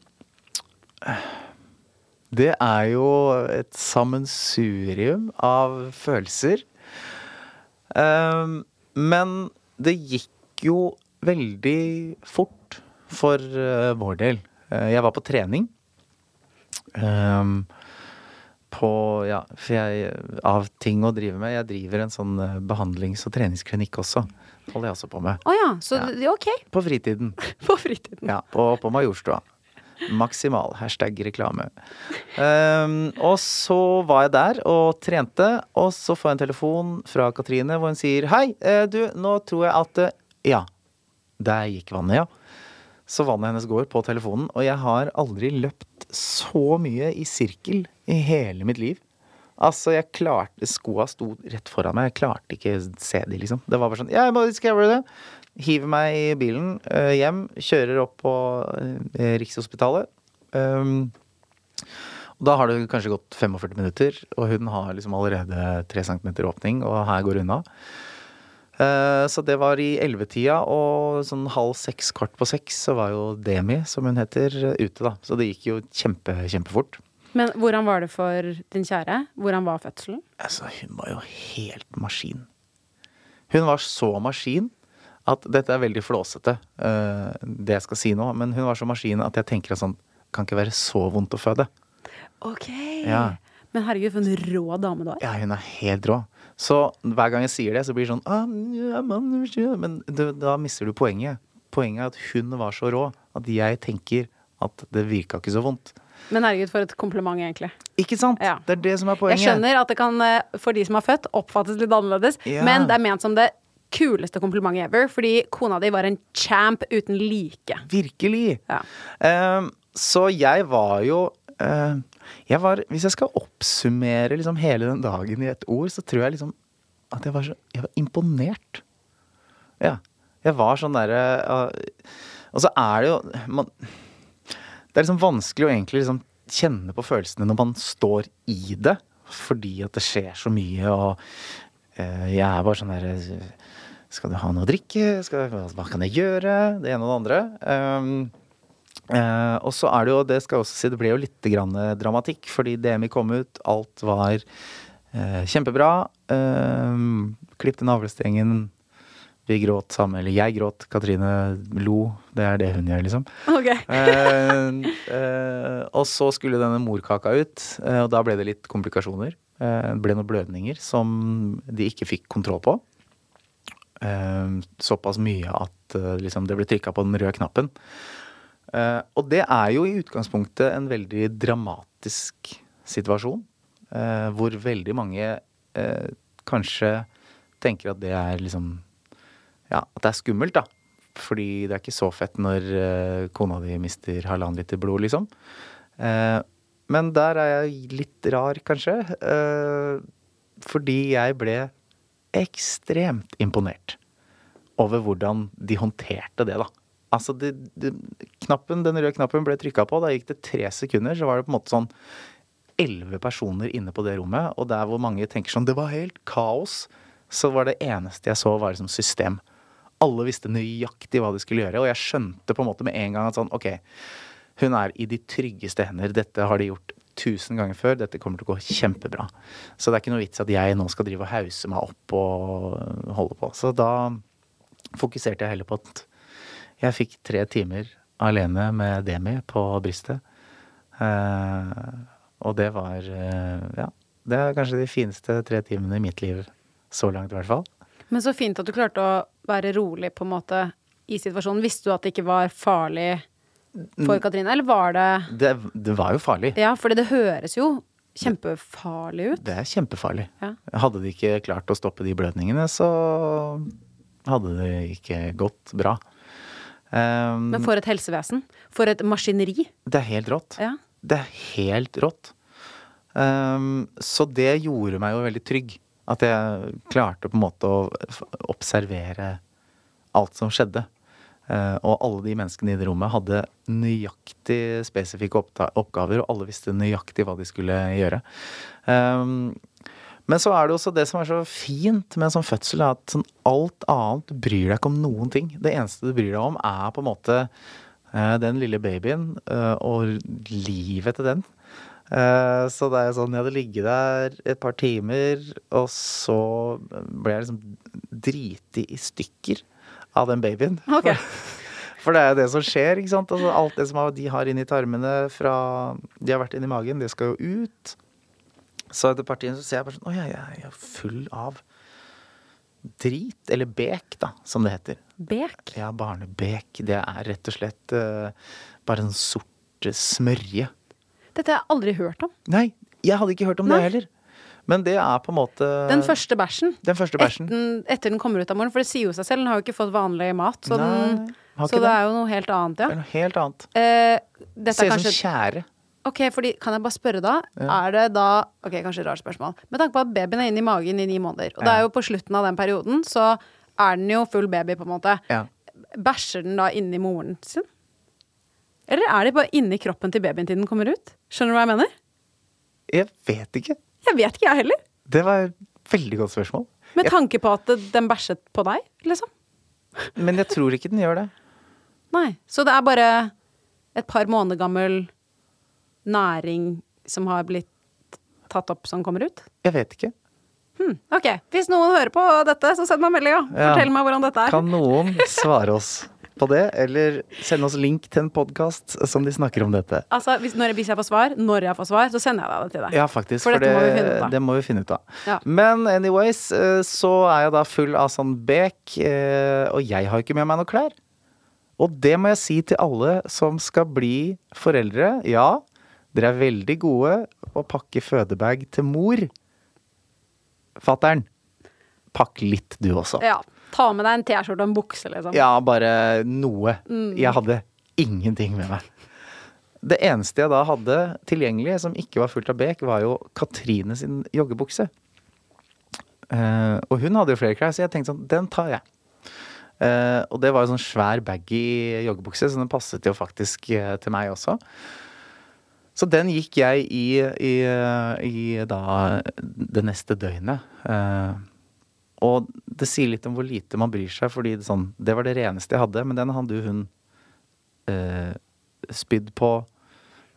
det er jo et sammensurium av følelser. Ehm, men det gikk jo veldig fort for eh, vår del. Eh, jeg var på trening. Ehm, på Ja, jeg Av ting å drive med. Jeg driver en sånn eh, behandlings- og treningsklinikk også. Holder jeg også på med. Oh ja, så Ja. ok. På fritiden. På fritiden. Ja, på, på Majorstua. Maksimal. Hashtag reklame. Um, og så var jeg der og trente, og så får jeg en telefon fra Katrine hvor hun sier Hei, eh, du, nå tror jeg at eh, Ja. Der gikk vannet, ja. Så vannet hennes går på telefonen, og jeg har aldri løpt så mye i sirkel i hele mitt liv. Altså, jeg klarte Skoa sto rett foran meg. Jeg klarte ikke se de, liksom. Det var bare sånn Ja, jeg må discover det. Hiver meg i bilen øh, hjem, kjører opp på øh, Rikshospitalet. Um, og da har det kanskje gått 45 minutter, og hun har liksom allerede 3 cm åpning, og her går unna. Uh, så det var i ellevetida, og sånn halv seks, kvart på seks, så var jo Demi, som hun heter, ute, da. Så det gikk jo kjempe, kjempefort. Men hvordan var det for din kjære? Hvordan var fødselen? Altså, hun var jo helt maskin. Hun var så maskin at dette er veldig flåsete, eh, det jeg skal si nå, men hun var så maskin at jeg tenker at sånn Kan ikke være så vondt å føde. Ok. Ja. Men herregud, for en rå dame du er. Ja, hun er helt rå. Så hver gang jeg sier det, så blir det sånn ah. Men da mister du poenget. Poenget er at hun var så rå at jeg tenker at det virka ikke så vondt. Men herregud, for et kompliment, egentlig. Ikke sant? Det er det som er poenget. Jeg skjønner at det kan, eh, for de som er født, oppfattes litt annerledes, Ja. men det er ment som det kuleste komplimentet ever, fordi kona di var en champ uten like. Virkelig. Ja. Um, så jeg var jo uh, jeg var, Hvis jeg skal oppsummere liksom hele den dagen i et ord, så tror jeg liksom at jeg var, så, jeg var imponert. Ja. Jeg var sånn derre uh, Og så er det jo man, Det er liksom vanskelig å egentlig liksom kjenne på følelsene når man står i det, fordi at det skjer så mye, og uh, jeg er bare sånn derre Skal du ha noe å drikke? Skal, hva, kan jeg gjøre? Det ene og det andre. Um, Uh, og så er det jo, det skal jeg også si, det ble jo litt grann eh, dramatikk, fordi DMI kom ut, alt var uh, kjempebra. Klipp til navlestrengen, vi gråt sammen, eller jeg gråt, Katrine lo. Det er det hun gjør, liksom. Ok. Eh, eh, og så skulle denne morkaka ut, eh, og da ble det litt komplikasjoner. Eh, ble noen blødninger som de ikke fikk kontroll på. Eh, såpass mye at eh, liksom, det ble trykka på den røde knappen. Eh, og det er jo i utgangspunktet en veldig dramatisk situasjon. eh, hvor veldig mange eh, kanskje tenker at det er liksom Ja, at det er skummelt, da. Fordi det er ikke så fett når uh, kona di mister halvannen liter blod, liksom. Uh, men der er jeg litt rar, kanskje. Uh, fordi jeg ble ekstremt imponert over hvordan de håndterte det, da. Altså, det, det, knappen, den røde knappen ble trykka på, da gikk det tre sekunder, så var det på en måte sånn elleve personer inne på det rommet, og der hvor mange tenker sånn Det var helt kaos. Så var det eneste jeg så, var liksom system. Alle visste nøyaktig hva de skulle gjøre, og jeg skjønte på en måte med en gang at sånn OK, hun er i de tryggeste hender. Dette har de gjort tusen ganger før. Dette kommer til å gå kjempebra. Så det er ikke noe vits at jeg nå skal drive og hause meg opp og holde på. Så da fokuserte jeg heller på at jeg fikk tre timer alene med Demi på brystet. Eh, og det var eh, Ja. Det er kanskje de fineste tre timene i mitt liv så langt, i hvert fall. Men så fint at du klarte å være rolig på en måte i situasjonen. Visste du at det ikke var farlig for Katrine, eller var det Det, det var jo farlig. Ja, for det høres jo kjempefarlig ut. Det er kjempefarlig. Ja. Hadde de ikke klart å stoppe de blødningene, så hadde det ikke gått bra. Um, Men for et helsevesen. For et maskineri. det er helt rått. Ja. Det er helt rått. Um, så det gjorde meg jo veldig trygg. At jeg klarte på en måte å observere alt som skjedde. Eh, og alle de menneskene i det rommet hadde nøyaktig spesifikke oppgaver, og alle visste nøyaktig hva de skulle gjøre. Um, men så er det også det som er så fint med en sånn fødsel, er at sånn alt annet bryr deg ikke om noen ting. Det eneste du bryr deg om, er på en måte eh, den lille babyen eh, og livet til den. Eh, Så det er sånn, jeg hadde ligget der et par timer, og så ble jeg liksom driti i stykker av den babyen. Okay. For det er jo det som skjer, ikke sant. Altså, alt det som de har inni tarmene fra de har vært inni magen, det skal jo ut. Så etter partiet så ser jeg bare sånn Å, jeg, jeg er full av drit. Eller bek, da, som det heter. Bek. Ja, barnebek. Det er rett og slett uh, bare en sort smørje. Dette har jeg aldri hørt om. Nei, jeg hadde ikke hørt om Nei. det heller. Men det er på en måte Den første bæsjen. Den første bæsjen. Etten, etter den kommer ut av moren. For det sier jo seg selv, den har jo ikke fått vanlig mat. Så, den, Nei, så det er jo noe helt annet, Det ja. er noe helt annet. Eh, dette Ser er ut kanskje som tjære. Ok, fordi Kan jeg bare spørre da? Ja. Er det da Ok, kanskje et rart spørsmål. Med tanke på at babyen er inne i magen i ni måneder, og det er jo på slutten av den perioden, så er den jo full baby, på en måte. Ja. Bæsjer den da inni moren sin? Eller er det bare inni kroppen til babyen til den kommer ut? Skjønner du hva jeg mener? Jeg vet ikke. Jeg vet ikke, jeg heller. Det var et veldig godt spørsmål. Med tanke på at den bæsjet på deg, liksom. Men jeg tror ikke den gjør det. Nei. Så det er bare et par måneder gammel næring som har blitt tatt opp, som kommer ut? Jeg vet ikke. Hmm. ok. Hvis noen hører på dette, så send meg melding. Ja. Fortell meg hvordan dette er. Kan noen svare oss på det, eller send oss link til en podkast som de snakker om dette? Altså, hvis, når, jeg får svar, når jeg får svar, så sender jeg det til deg. Ja, faktisk. For For, det, må det må vi finne ut av. Ja. Men anyways, eh, så er jeg da full av sånn bek, eh, og jeg har ikke med meg noe klær. Og det må jeg si til alle som skal bli foreldre. Ja, dere er veldig gode å pakke fødebag til mor. Fatter'n, pakk litt du også. Ja. Ta med deg en T-skjorte og en bukse, liksom. Ja, bare noe. Mm. Jeg hadde ingenting med meg. Det eneste jeg da hadde tilgjengelig som ikke var fullt av bek, var jo Katrine sin joggebukse. Uh, og hun hadde jo flere klær, så jeg tenkte sånn, den tar jeg. Uh, og det var jo sånn svær baggy joggebukse, så den passet jo faktisk uh, til meg også. Så den gikk jeg i, i, i da det neste døgnet. Eh, og det sier litt om hvor lite man bryr seg, fordi det, sånn, det var det reneste jeg hadde. Men den hadde jo hun eh, spydd på,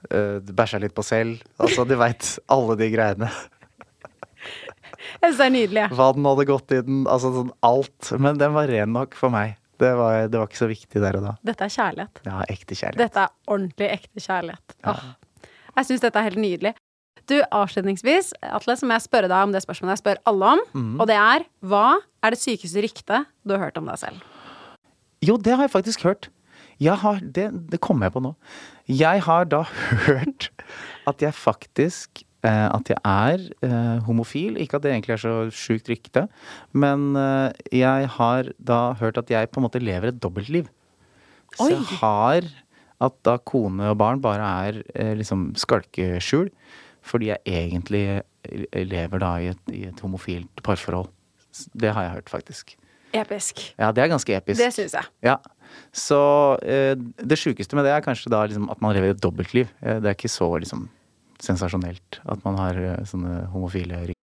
eh, bæsja litt på selv. Altså, du veit, alle de greiene. Jeg syns det er nydelig. Hva den hadde gått i den, altså sånn alt. Men den var ren nok for meg. Det var, det var ikke så viktig der og da. Dette er kjærlighet. Ja, ekte kjærlighet. Dette er ordentlig ekte kjærlighet. Åh. Jeg syns dette er helt nydelig. Du, avslutningsvis, Atle, så må jeg spørre deg om det spørsmålet jeg spør alle om. Mm. Og det er hva er det sykeste ryktet du har hørt om deg selv? Jo, det har jeg faktisk hørt. Jeg har, det, det kommer jeg på nå. Jeg har da hørt at jeg faktisk eh, At jeg er eh, homofil. Ikke at det egentlig er så sjukt rykte, men eh, jeg har da hørt at jeg på en måte lever et dobbeltliv. Så Oi. jeg har at da kone og barn bare er eh, liksom skalkeskjul, fordi jeg egentlig eh, lever da i et, i et homofilt parforhold. Det har jeg hørt, faktisk. Episk. Ja, det er ganske episk. Det syns jeg. Ja. Så eh, det sjukeste med det er kanskje da liksom at man lever et dobbeltliv. Eh, det er ikke så liksom sensasjonelt at man har eh, sånne homofile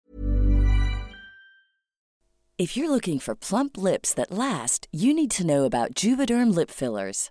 If you're looking for plump lips that last, you need to know about Juvederm lip fillers.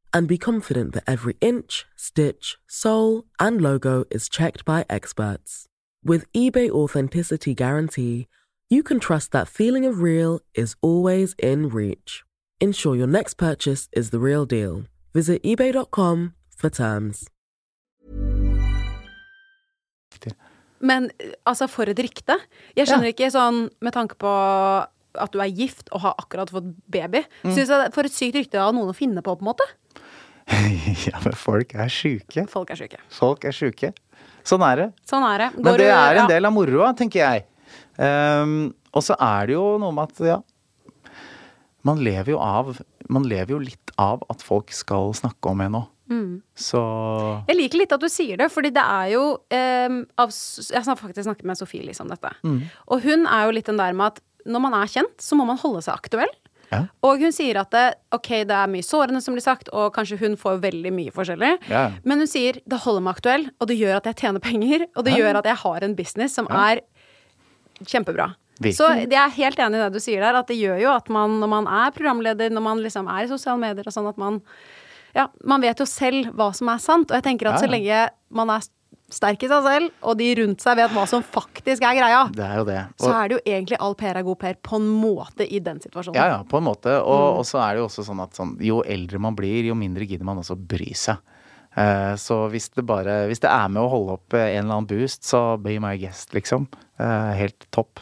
and be confident that every inch, stitch, sole, and logo is checked by experts. With eBay Authenticity Guarantee, you can trust that feeling of real is always in reach. Ensure your next purchase is the real deal. Visit eBay.com for terms. Men altså, for et rykte. Jeg skjønner ikke sånn med tanke på at du er gift og har akkurat fått baby. Mm. Synes jeg For et sykt rykte av noen å finne på, på en måte. Ja, men folk er sjuke. Folk er syke. Folk er sjuke. Sånn er det. Sånn er det. Men det du- er en ja. del av moroa, tenker jeg. Um, og så er det jo noe med at, ja Man lever jo av Man lever jo litt av at folk skal snakke om en òg. Mm. Så Jeg liker litt at du sier det, fordi det er jo um, av, Jeg har faktisk snakket med Sofie Lise om dette. Mm. Og hun er jo litt den der med at når man er kjent, så må man holde seg aktuell. Ja. Og hun sier at det, ok, det er mye sårende som blir sagt, og kanskje hun får veldig mye forskjellig. Ja. Men hun sier det holder meg aktuell, og det gjør at jeg tjener penger, og det Ja. gjør at jeg har en business som er kjempebra. Virkelig. Så jeg er helt enig i det du sier der, at det gjør jo at man, når man er programleder, når man liksom er i sosiale medier og sånn, at man Ja, man vet jo selv hva som er sant, og jeg tenker at så lenge man er sterk i seg selv, og de rundt seg vet hva som faktisk er greia, det er jo det. så er det jo egentlig all Per er god Per på en måte i den situasjonen. Ja, ja, på en måte. Og, Mm. og så er det jo også sånn at sånn, jo eldre man blir, jo mindre gidder man også bry seg. Eh, så hvis det bare Hvis det er med å holde opp en eller annen boost, så be my guest, liksom. Eh, helt topp.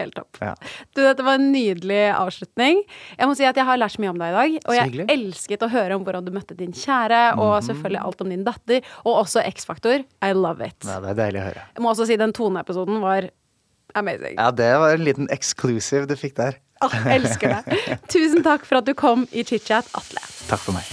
Helt topp. Ja. Du, dette var en nydelig avslutning. Jeg må si at jeg har lært så mye om deg i dag. Og jeg elsket å høre om hvordan du møtte din kjære, og Mhm. selvfølgelig alt om din datter, og også X-Faktor. I love it. Ja, det er deilig å høre. Jeg må også si den toneepisoden var amazing. Ja, det var en liten exclusive du fikk der. Åh, elsker det. Tusen takk for at du kom i chit-chat, Atle. Takk for meg.